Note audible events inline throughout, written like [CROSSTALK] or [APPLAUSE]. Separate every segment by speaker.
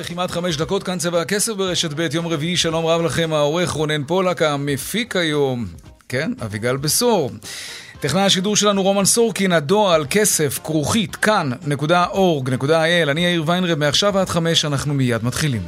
Speaker 1: וכמעט חמש דקות, כאן צבע הכסף ברשת ב', יום רביעי, שלום רב לכם, העורך רונן פולק, המפיק היום, כן, אביגל בשור. טכנאי השידור שלנו רומן סורקין, הדואר על כסף, כרוכית, כאן.org.il, אני יאיר ויינרב, מעכשיו עד חמש, אנחנו מיד מתחילים.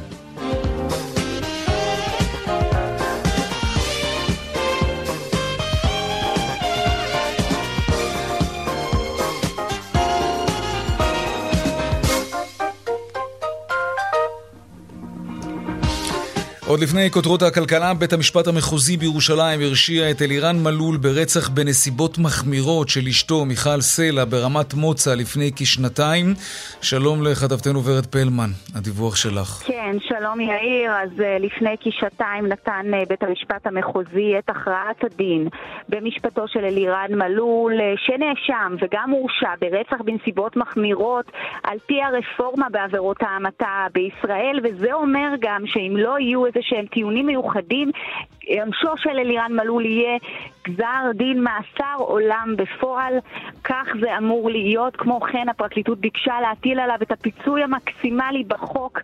Speaker 1: עוד לפני כותרות הכלכלה, בית המשפט המחוזי בירושלים הרשיע את אלירן מלול ברצח בנסיבות מחמירות של אשתו מיכל סלע ברמת מוצא לפני כשנתיים. שלום לכתבתנו ורד פלמן, הדיווח שלך.
Speaker 2: כן, שלום יאיר. אז uh, לפני כשנתיים נתן uh, בית המשפט המחוזי את הכרעת הדין במשפטו של אלירן מלול, uh, שנאשם וגם הורשע ברצח בנסיבות מחמירות על פי הרפורמה בעבירות ההמתה בישראל, וזה אומר גם שאם לא יהיו איזה שהם טיעונים מיוחדים, עונשו של אלירן מלול יהיה גזר דין מאסר עולם בפועל, כך זה אמור להיות. כמו כן הפרקליטות ביקשה להטיל עליו את הפיצוי המקסימלי בחוק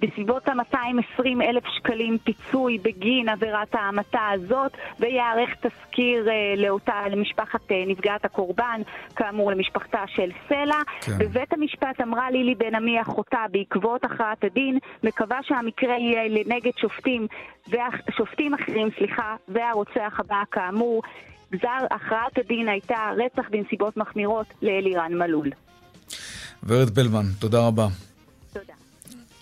Speaker 2: בסביבות ה-220 אלף שקלים פיצוי בגין עבירת ההמתה הזאת, וייערך תזכיר uh, לאותה, למשפחת uh, נפגעת הקורבן, כאמור למשפחתה של סלע. כן. בבית המשפט אמרה לילי בן עמי אחותה בעקבות הכרעת הדין, מקווה שהמקרה יהיה לנגד שופטים, שופטים אחרים, סליחה, והרוצח הבא כאמור. גזר הכרעת הדין הייתה רצח בנסיבות מחמירות לאלירן מלול.
Speaker 1: ורד בלמן, תודה רבה.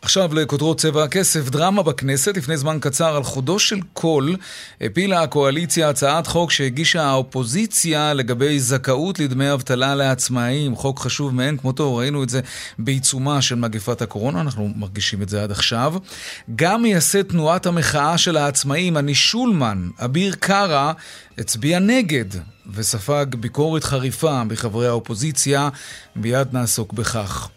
Speaker 1: עכשיו לכותרות צבע הכסף, דרמה בכנסת. לפני זמן קצר על חודו של קול הפילה הקואליציה הצעת חוק שהגישה האופוזיציה לגבי זכאות לדמי אבטלה לעצמאים. חוק חשוב מאין כמותו, ראינו את זה בעיצומה של מגפת הקורונה, אנחנו מרגישים את זה עד עכשיו. גם מייסד תנועת המחאה של העצמאים, אני שולמן, אביר קארה, הצביע נגד וספג ביקורת חריפה מחברי האופוזיציה. מיד נעסוק בכך.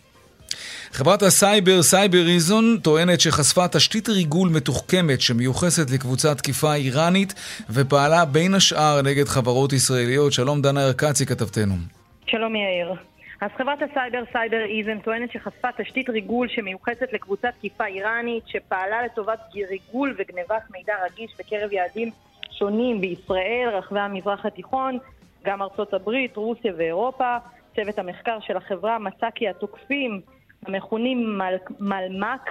Speaker 1: חברת הסייבר Cybereason טוענת שחשפה תשתית ריגול מתוחכמת שמיוחסת לקבוצת תקיפה איראנית ופעלה בין השאר נגד חברות ישראליות. שלום דנה ירקצי כתבתנו.
Speaker 3: שלום יאיר. אז חברת הסייבר Cybereason טוענת שחשפה תשתית ריגול שמיוחסת לקבוצת תקיפה איראנית שפעלה לטובת ריגול וגנבת מידע רגיש בקרב יעדים שונים בישראל, רחבי המזרח התיכון, גם ארצות הברית, רוסיה ואירופה. צוות המחקר של החברה מצא כי התוקפים המכונים מל, מלקמק,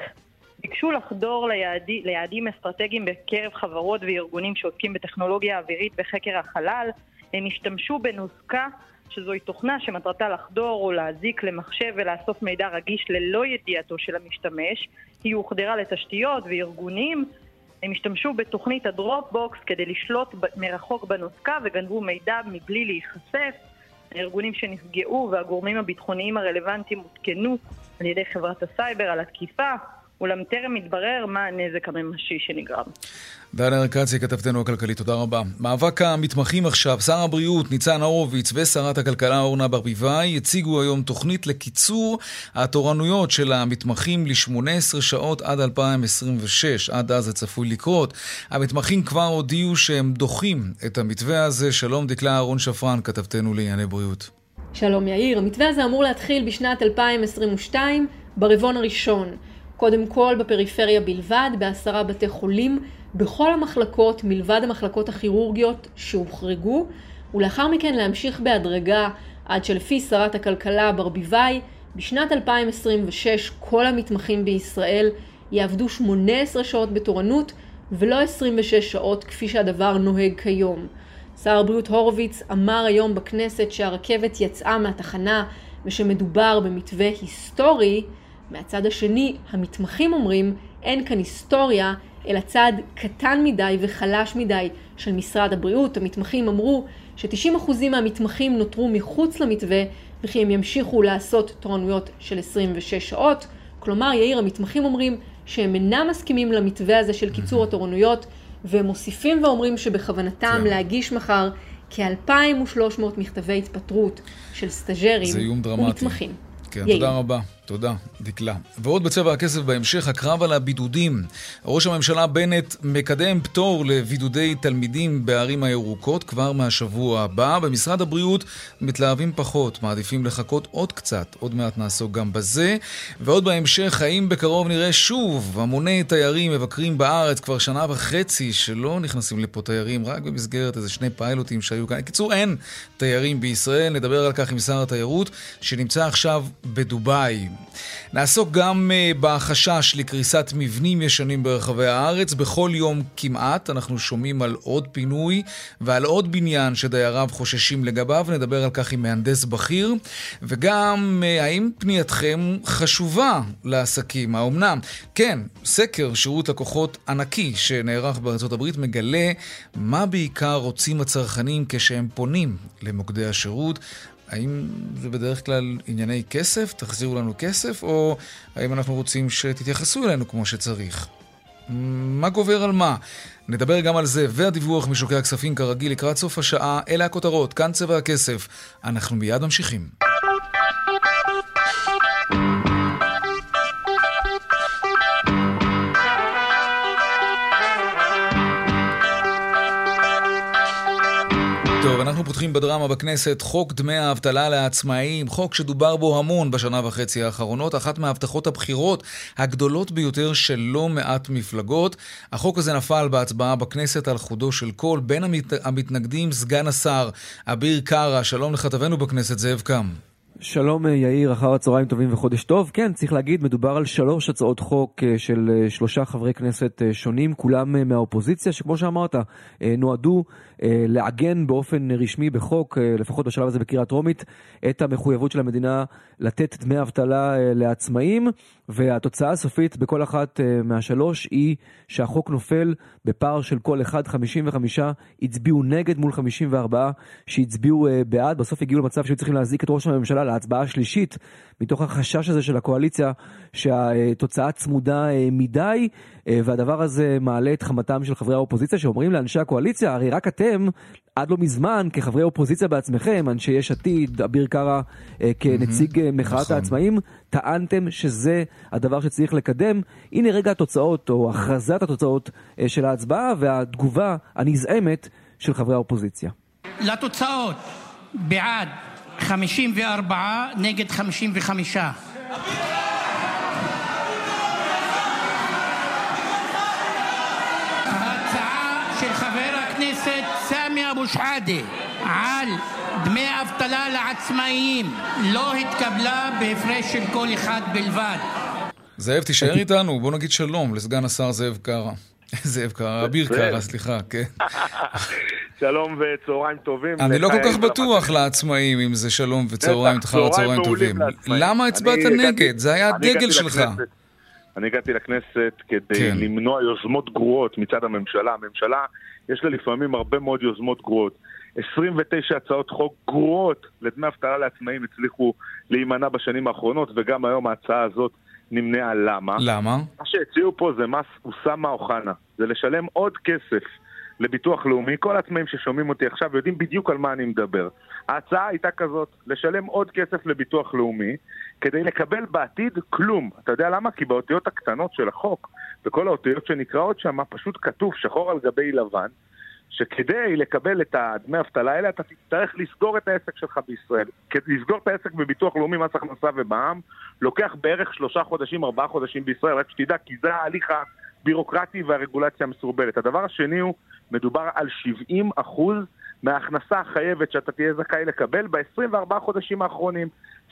Speaker 3: ביקשו לחדור ליעדי, ליעדים אסטרטגיים בקרב חברות וארגונים שעוסקים בטכנולוגיה אווירית וחקר החלל. הם השתמשו בנוזקה שזוהי תוכנה שמטרתה לחדור או להזיק למחשב ולאסוף מידע רגיש ללא ידיעתו של המשתמש. היא הוחדרה לתשתיות וארגונים. הם השתמשו בתוכנית ה Dropbox כדי לשלוט מרחוק בנוזקה וגנבו מידע מבלי להיחשף. הארגונים שנפגעו והגורמים הביטחוניים הרלוונטיים עודכנו על ידי חברת הסייבר על התקיפה, אולם טרם מתברר מה הנזק הממשי שנגרם.
Speaker 1: דנה ארקצי, כתבתנו הכלכלית, תודה רבה. מאבק המתמחים עכשיו, שר הבריאות ניצן הורוביץ ושרת הכלכלה אורנה ברביבאי הציגו היום תוכנית לקיצור התורנויות של המתמחים ל-18 שעות עד 2026. עד אז זה צפוי לקרות. המתמחים כבר הודיעו שהם דוחים את המתווה הזה. שלום דקלה אהרון שפרן, כתבתנו לענייני בריאות.
Speaker 4: שלום יאיר, המתווה הזה אמור להתחיל בשנת 2022, ברבעון הראשון. קודם כל בפריפריה בלבד, בעשרה בתי חולים, בכל המחלקות מלבד המחלקות הכירורגיות שהוחרגו, ולאחר מכן להמשיך בהדרגה עד שלפי שרת הכלכלה ברביבאי, בשנת 2026 כל המתמחים בישראל יעבדו 18 שעות בתורנות ולא 26 שעות כפי שהדבר נוהג כיום. שר הבריאות הורוביץ אמר היום בכנסת שהרכבת יצאה מהתחנה ושמדובר במתווה היסטורי. מהצד השני, המתמחים אומרים, אין כאן היסטוריה, אלא צעד קטן מדי וחלש מדי של משרד הבריאות. המתמחים אמרו ש-90% מהמתמחים נותרו מחוץ למתווה וכי הם ימשיכו לעשות תורנויות של 26 שעות. כלומר, יאיר, המתמחים אומרים שהם אינם מסכימים למתווה הזה של קיצור התורנויות, והם מוסיפים ואומרים שבכוונתם כן. להגיש מחר כ-2,300 מכתבי התפטרות של סטאג'רים ומתמחים.
Speaker 1: כן, יאיר. תודה רבה. תודה, דקלה. ועוד בצבע הכסף בהמשך, הקרב על הבידודים. ראש הממשלה בנט מקדם פטור לבידודי תלמידים בערים הירוקות כבר מהשבוע הבא. במשרד הבריאות מתלהבים פחות, מעדיפים לחכות עוד קצת. עוד מעט נעסוק גם בזה. ועוד בהמשך, האם בקרוב נראה שוב המוני תיירים מבקרים בארץ כבר שנה וחצי שלא נכנסים לפה תיירים, רק במסגרת איזה שני פיילוטים שהיו כאן. בקיצור, אין תיירים בישראל. נדבר על כך עם שר התיירות, שנמצא עכשיו בדובאי. נעסוק גם uh, בחשש לקריסת מבנים ישנים ברחבי הארץ. בכל יום כמעט אנחנו שומעים על עוד פינוי ועל עוד בניין שדייריו חוששים לגביו. נדבר על כך עם מהנדס בכיר. וגם uh, האם פנייתכם חשובה לעסקים? האומנם? כן, סקר שירות לקוחות ענקי שנערך בארצות הברית מגלה מה בעיקר רוצים הצרכנים כשהם פונים למוקדי השירות. האם זה בדרך כלל ענייני כסף, תחזירו לנו כסף, או האם אנחנו רוצים שתתייחסו אלינו כמו שצריך? מה גובר על מה? נדבר גם על זה, והדיווח משוקי הכספים כרגיל לקראת סוף השעה. אלה הכותרות, כאן צבע הכסף. אנחנו מיד ממשיכים. אנחנו פותחים בדרמה בכנסת חוק דמי האבטלה לעצמאים, חוק שדובר בו המון בשנה וחצי האחרונות, אחת מהבטחות הבחירות הגדולות ביותר של לא מעט מפלגות. החוק הזה נפל בהצבעה בכנסת על חודו של קול. בין המת... המתנגדים סגן השר אביר קארה, שלום לכתבנו בכנסת זאב קם.
Speaker 5: שלום אה, יאיר, אחר הצהריים טובים וחודש טוב. כן, צריך להגיד, מדובר על שלוש הצעות חוק אה, של אה, שלושה חברי כנסת שונים, כולם מהאופוזיציה, שכמו שאמרת, נועדו לעגן באופן רשמי בחוק, לפחות בשלב הזה בקריאה טרומית, את המחויבות של המדינה לתת דמי אבטלה לעצמאים, והתוצאה הסופית בכל אחת מהשלוש היא שהחוק נופל בפער של כל אחד, 55 הצביעו נגד מול 54 שהצביעו בעד. בסוף הגיעו למצב שהיו צריכים להזעיק את ראש הממשלה להצבעה השלישית, מתוך החשש הזה של הקואליציה שהתוצאה צמודה אה, מדי, אה, והדבר הזה מעלה את חמתם של חברי האופוזיציה שאומרים לאנשי הקואליציה, הרי רק אתם, עד לא מזמן, כחברי אופוזיציה בעצמכם, אנשי יש עתיד, אביר קארה אה, כנציג מחאת נכון. העצמאים, טענתם שזה הדבר שצריך לקדם. הנה רגע התוצאות, או הכרזת התוצאות של ההצבעה והתגובה הנזעמת של חברי האופוזיציה.
Speaker 6: לתוצאות, בעד 54 נגד 55. ההצעה אבו שחאדה על דמי אבטלה לעצמאים לא התקבלה בהפרש של קול אחד בלבד.
Speaker 1: זאב, תישאר איתנו, בוא נגיד שלום לסגן השר זאב קארה. [LAUGHS] זאב קארה, אביר קארה, סליחה, כן.
Speaker 7: שלום וצהריים טובים.
Speaker 1: אני לא כל כך בטוח לעצמאים אם זה שלום וצהריים אחר צהריים טובים. למה הצבעת נגד? זה היה הדגל שלך.
Speaker 7: אני הגעתי לכנסת כדי כן. למנוע יוזמות גרועות מצד הממשלה. הממשלה, יש לה לפעמים הרבה מאוד יוזמות גרועות. 29 הצעות חוק גרועות לדמי אבטלה לעצמאים הצליחו להימנע בשנים האחרונות, וגם היום ההצעה הזאת נמנעה. למה?
Speaker 1: למה?
Speaker 7: מה שהציעו פה זה מס אוסאמה אוחנה. זה לשלם עוד כסף לביטוח לאומי, כל העצמאים ששומעים אותי עכשיו יודעים בדיוק על מה אני מדבר. ההצעה הייתה כזאת, לשלם עוד כסף לביטוח לאומי כדי לקבל בעתיד כלום. אתה יודע למה? כי באותיות הקטנות של החוק, בכל האותיות שנקראות שם, פשוט כתוב שחור על גבי לבן, שכדי לקבל את הדמי אבטלה האלה אתה תצטרך לסגור את העסק שלך בישראל. לסגור את העסק בביטוח לאומי, מס הכנסה ומע"מ, לוקח בערך שלושה חודשים, ארבעה חודשים בישראל, רק שתדע, כי זה ההליך הבירוקרטי והרגולציה המסורבלת. הדבר השני הוא מדובר על 70 אחוז מההכנסה החייבת שאתה תהיה זכאי לקבל ב-24 חודשים האחרונים.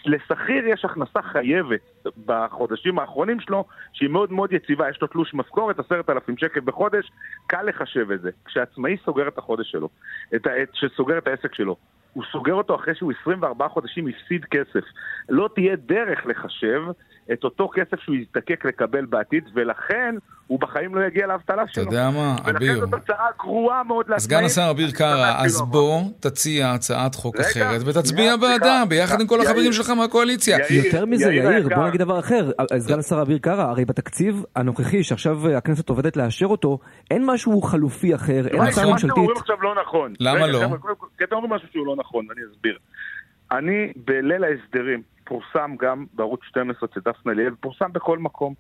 Speaker 7: לשכיר יש הכנסה חייבת בחודשים האחרונים שלו, שהיא מאוד מאוד יציבה, יש לו תלוש משכורת, עשרת אלפים שקל בחודש, קל לחשב את זה. כשעצמאי סוגר את החודש שלו, את ה... שסוגר את העסק שלו, הוא סוגר אותו אחרי שהוא 24 חודשים הפסיד כסף. לא תהיה דרך לחשב את אותו כסף שהוא יזדקק לקבל בעתיד, ולכן הוא בחיים לא יגיע לאבטלה שלו.
Speaker 1: אתה יודע מה, אביר.
Speaker 7: ולכן זאת הצעה גרועה מאוד לעצמאים.
Speaker 1: סגן השר אביר קארה, אז בוא תציע הצעת חוק רגע, אחרת ותצביע בעדה, ביחד עם כל החברים שלך מהקואליציה.
Speaker 5: יותר מזה, יאיר, בוא נגיד דבר אחר. סגן השר אביר קארה, הרי בתקציב הנוכחי, שעכשיו הכנסת עובדת לאשר אותו, אין משהו חלופי אחר, אין הצעה ממשלתית.
Speaker 7: מה שאתם אומרים עכשיו לא נכון.
Speaker 1: למה לא?
Speaker 7: כי אתם אומרים משהו שהוא לא נכון, ואני אסביר. אני בליל ההסדרים, פורסם גם בערוץ 12 אצל דפנה ליאל, פורסם בכל מקום.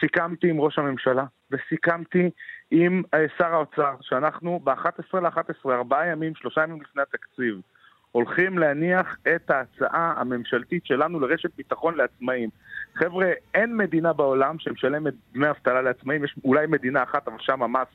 Speaker 7: סיכמתי עם ראש הממשלה וסיכמתי עם אה, שר האוצר שאנחנו ב-11 ל-11, ארבעה ימים, שלושה ימים לפני התקציב, הולכים להניח את ההצעה הממשלתית שלנו לרשת ביטחון לעצמאים. חבר'ה, אין מדינה בעולם שמשלמת דמי אבטלה לעצמאים, יש אולי מדינה אחת, אבל שם המס,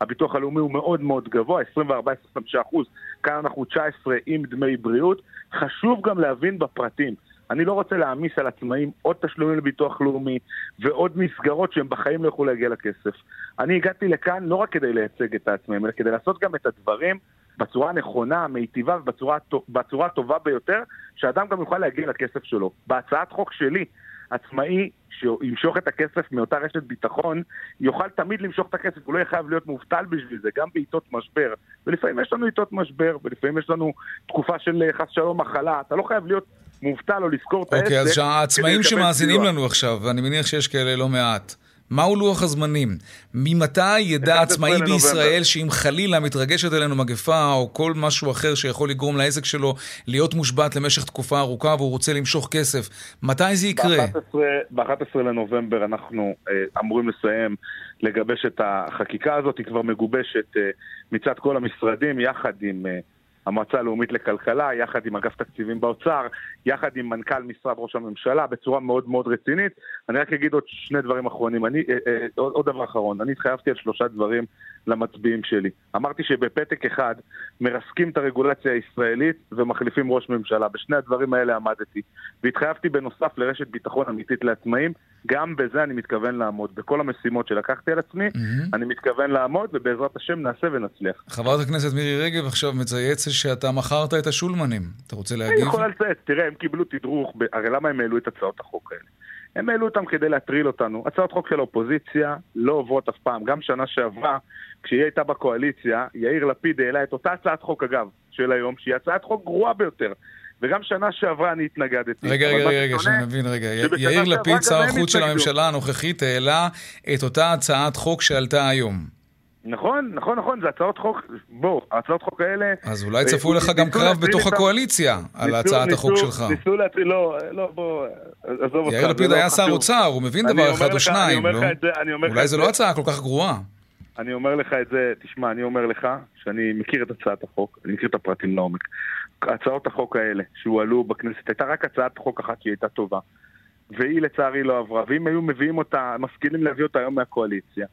Speaker 7: הביטוח הלאומי הוא מאוד מאוד גבוה, 24-25 אחוז, כאן אנחנו 19 עם דמי בריאות. חשוב גם להבין בפרטים. אני לא רוצה להעמיס על עצמאים עוד תשלומים לביטוח לאומי ועוד מסגרות שהם בחיים לא יוכלו להגיע לכסף. אני הגעתי לכאן לא רק כדי לייצג את העצמאים, אלא כדי לעשות גם את הדברים בצורה הנכונה, המיטיבה ובצורה הטובה ביותר, שאדם גם יוכל להגיע לכסף שלו. בהצעת חוק שלי, עצמאי שימשוך את הכסף מאותה רשת ביטחון, יוכל תמיד למשוך את הכסף, הוא לא יהיה חייב להיות מובטל בשביל זה, גם בעיתות משבר. ולפעמים יש לנו עיתות משבר, ולפעמים יש לנו תקופה של חס שלום מחלה, אתה לא חייב להיות מובטל או לזכור את
Speaker 1: העסק. אוקיי,
Speaker 7: אז
Speaker 1: העצמאים שמאזינים לנו עכשיו, ואני מניח שיש כאלה לא מעט, מהו לוח הזמנים? ממתי ידע עצמאי בישראל שאם חלילה מתרגשת אלינו מגפה או כל משהו אחר שיכול לגרום לעסק שלו להיות מושבת למשך תקופה ארוכה והוא רוצה למשוך כסף, מתי זה יקרה?
Speaker 7: ב-11 לנובמבר אנחנו אה, אמורים לסיים לגבש את החקיקה הזאת, היא כבר מגובשת אה, מצד כל המשרדים יחד עם... אה, המועצה הלאומית לכלכלה, יחד עם אגף תקציבים באוצר, יחד עם מנכ"ל משרד ראש הממשלה, בצורה מאוד מאוד רצינית. אני רק אגיד עוד שני דברים אחרונים. אני, אה, אה, עוד, עוד דבר אחרון, אני התחייבתי על שלושה דברים למצביעים שלי. אמרתי שבפתק אחד מרסקים את הרגולציה הישראלית ומחליפים ראש ממשלה. בשני הדברים האלה עמדתי. והתחייבתי בנוסף לרשת ביטחון אמיתית לעצמאים, גם בזה אני מתכוון לעמוד. בכל המשימות שלקחתי על עצמי, mm-hmm. אני מתכוון לעמוד, ובעזרת השם נעשה ונצליח.
Speaker 1: חברת הכנסת מירי רגב עכשיו מצייצת שאתה מכרת את השולמנים. אתה רוצה להגיב?
Speaker 7: אני יכול לצאת. תראה, הם קיבלו תדרוך, ב... הרי למה הם העלו את הצעות החוק האלה? הם העלו אותם כדי להטריל אותנו. הצעות חוק של האופוזיציה לא עוברות אף פעם. גם שנה שעברה, כשהיא הייתה בקואליציה, יאיר לפיד העלה את אותה הצעת חוק, אגב, של היום, שהיא הצעת חוק גרועה ביותר. וגם שנה שעברה אני התנגדתי.
Speaker 1: רגע, רגע, רגע, שאני מבין, רגע. יאיר לפיד, שר החוץ של הממשלה הנוכחית, העלה את אותה הצעת חוק שעלתה היום.
Speaker 7: נכון, נכון, נכון, זה הצעות חוק, בוא, הצעות חוק האלה...
Speaker 1: אז אולי צפו לך גם קרב בתוך הקואליציה על הצעת החוק שלך.
Speaker 7: ניסו להציל, לא, לא, בוא, עזוב אותך.
Speaker 1: יאיר לפיד היה שר אוצר, הוא מבין דבר אחד או שניים, לא? אולי זו לא הצעה כל כך גרועה.
Speaker 7: אני אומר לך את זה, תשמע, אני אומר לך שאני מכיר את הצעת החוק, אני מכיר את הפרטים לעומק. הצעות החוק האלה שהועלו בכנסת, הייתה רק הצעת חוק אחת שהיא הייתה טובה. והיא לצערי לא עברה, ואם היו מביאים אותה, משכילים להביא אותה היום מהקואליציה,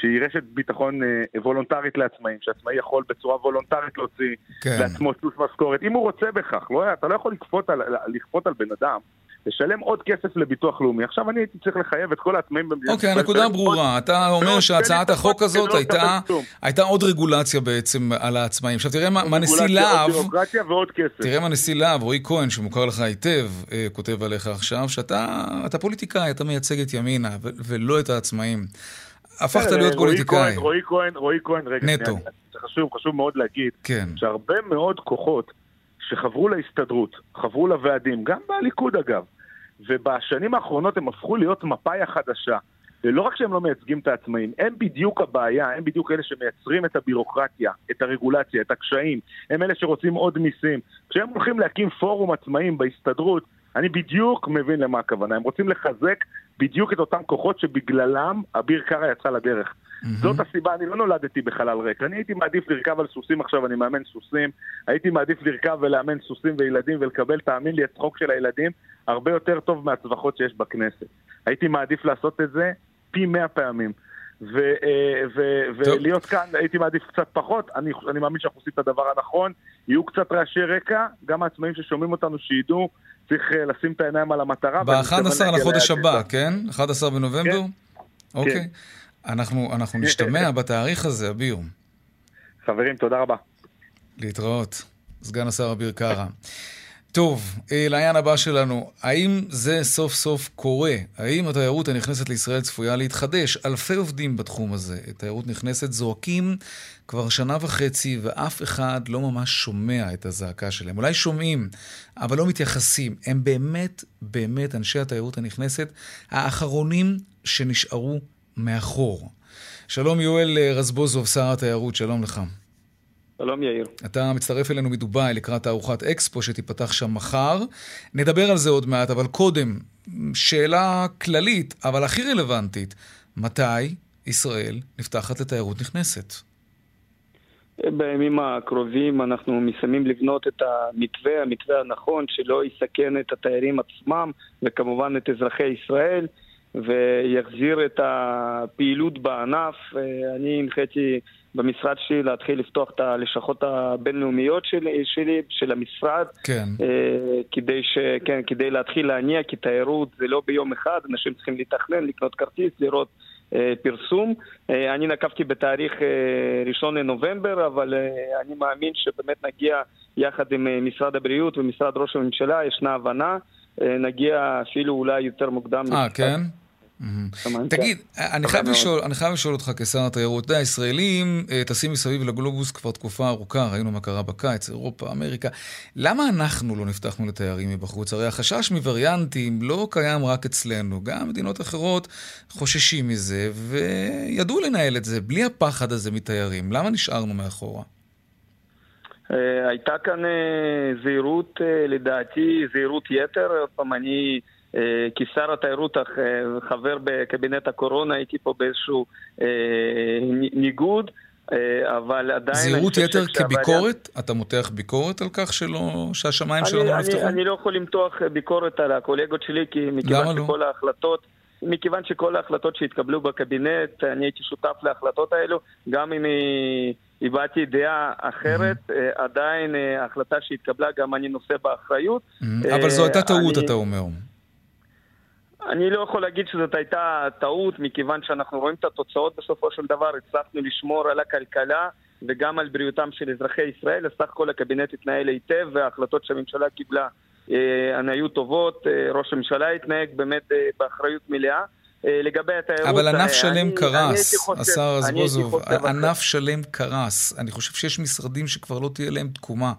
Speaker 7: שהיא רשת ביטחון אה, וולונטרית לעצמאים, שעצמאי יכול בצורה וולונטרית להוציא כן. לעצמו תלוש משכורת, אם הוא רוצה בכך, לא, אתה לא יכול לכפות על, לכפות על בן אדם. לשלם עוד כסף לביטוח לאומי. עכשיו אני הייתי צריך לחייב את כל העצמאים במדינת
Speaker 1: אוקיי, okay, הנקודה ברורה. אתה אומר שהצעת החוק הזאת הייתה, הייתה עוד רגולציה בעצם על העצמאים. עכשיו תראה מה נשיא להב, תראה מה נשיא להב, רועי כהן, שמוכר לך היטב, אה, כותב עליך עכשיו, שאתה פוליטיקאי, אתה מייצג את ימינה ולא את העצמאים. הפכת להיות פוליטיקאי.
Speaker 7: רועי כהן, רועי כהן, רגע,
Speaker 1: נטו.
Speaker 7: זה חשוב, חשוב מאוד להגיד,
Speaker 1: כן.
Speaker 7: שהרבה מאוד כוחות שחברו להסתדרות, חברו לוועדים, גם בליכוד אגב, ובשנים האחרונות הם הפכו להיות מפאי החדשה. ולא רק שהם לא מייצגים את העצמאים, הם בדיוק הבעיה, הם בדיוק אלה שמייצרים את הבירוקרטיה, את הרגולציה, את הקשיים, הם אלה שרוצים עוד מיסים. כשהם הולכים להקים פורום עצמאים בהסתדרות, אני בדיוק מבין למה הכוונה. הם רוצים לחזק בדיוק את אותם כוחות שבגללם אביר קארה יצא לדרך. Mm-hmm. זאת הסיבה, אני לא נולדתי בחלל ריק. אני הייתי מעדיף לרכב על סוסים עכשיו, אני מאמן סוסים. הייתי מעדיף לרכב ולאמן סוסים וילדים ולקבל, תאמין לי, את צחוק של הילדים הרבה יותר טוב מהצווחות שיש בכנסת. הייתי מעדיף לעשות את זה פי מאה פעמים. ו- אה, ו- ולהיות כאן הייתי מעדיף קצת פחות, אני, אני מאמין שאנחנו עושים את הדבר הנכון, יהיו קצת רעשי רקע, גם העצמאים ששומעים אותנו שידעו צריך אה, לשים את העיניים על המטרה.
Speaker 1: ב-11 לחודש הבא, כן? 11 בנובמבר? כן. אוקיי. כן. אנחנו, אנחנו נשתמע בתאריך הזה, אביר.
Speaker 7: חברים, תודה רבה.
Speaker 1: להתראות. סגן השר אביר קארה. טוב, אה, לעניין הבא שלנו, האם זה סוף סוף קורה? האם התיירות הנכנסת לישראל צפויה להתחדש? אלפי עובדים בתחום הזה, תיירות נכנסת, זועקים כבר שנה וחצי, ואף אחד לא ממש שומע את הזעקה שלהם. אולי שומעים, אבל לא מתייחסים. הם באמת, באמת, אנשי התיירות הנכנסת, האחרונים שנשארו מאחור. שלום יואל רזבוזוב, שר התיירות, שלום לך. שלום,
Speaker 8: יאיר.
Speaker 1: אתה מצטרף אלינו מדובאי לקראת תערוכת אקספו שתיפתח שם מחר. נדבר על זה עוד מעט, אבל קודם, שאלה כללית, אבל הכי רלוונטית, מתי ישראל נפתחת לתיירות נכנסת?
Speaker 8: בימים הקרובים אנחנו מסיימים לבנות את המתווה, המתווה הנכון שלא יסכן את התיירים עצמם וכמובן את אזרחי ישראל ויחזיר את הפעילות בענף. אני הנחיתי במשרד שלי להתחיל לפתוח את הלשכות הבינלאומיות שלי, שלי של המשרד.
Speaker 1: כן.
Speaker 8: אה, כדי, ש, כן, כדי להתחיל להניע, כי תיירות זה לא ביום אחד, אנשים צריכים לתכנן, לקנות כרטיס, לראות אה, פרסום. אה, אני נקבתי בתאריך אה, ראשון לנובמבר, אבל אה, אני מאמין שבאמת נגיע יחד עם אה, משרד הבריאות ומשרד ראש הממשלה, ישנה הבנה. אה, נגיע אפילו אולי יותר מוקדם.
Speaker 1: אה, כן? תגיד, אני חייב, לשאול, אני חייב לשאול אותך כשר התיירות, אתה יודע, הישראלים אה, טסים מסביב לגלובוס כבר תקופה ארוכה, ראינו מה קרה בקיץ, אירופה, אמריקה. למה אנחנו לא נפתחנו לתיירים מבחוץ? הרי החשש מווריאנטים לא קיים רק אצלנו, גם מדינות אחרות חוששים מזה, וידעו לנהל את זה בלי הפחד הזה מתיירים. למה נשארנו מאחורה?
Speaker 8: אה, הייתה כאן אה, זהירות, לדעתי, זהירות יתר. עוד פעם, אני... אה, כשר התיירות, אך אה, חבר בקבינט הקורונה, הייתי פה באיזשהו אה, ניגוד. אבל עדיין...
Speaker 1: זהירות יתר כביקורת? אתה מותח ביקורת על כך שלא, שהשמיים שלנו לא נפתחו?
Speaker 8: אני לא יכול למתוח ביקורת על הקולגות שלי, כי מכיוון שכל לא? ההחלטות... מכיוון שכל ההחלטות שהתקבלו בקבינט, אני הייתי שותף להחלטות האלו, גם אם הבעתי דעה אחרת, mm-hmm. עדיין ההחלטה שהתקבלה, גם אני נושא באחריות.
Speaker 1: Mm-hmm. אבל זו הייתה טעות, אני... אתה אומר.
Speaker 8: אני לא יכול להגיד שזאת הייתה טעות, מכיוון שאנחנו רואים את התוצאות בסופו של דבר, הצלחנו לשמור על הכלכלה וגם על בריאותם של אזרחי ישראל. סך הכל הקבינט התנהל היטב וההחלטות שהממשלה קיבלה אה, הן היו טובות, אה, ראש הממשלה התנהג באמת אה, באחריות מלאה. לגבי התיירות...
Speaker 1: אבל ענף שלם קרס, השר רזבוזוב, ענף שלם קרס. אני חושב שיש משרדים שכבר לא תהיה להם תקומה.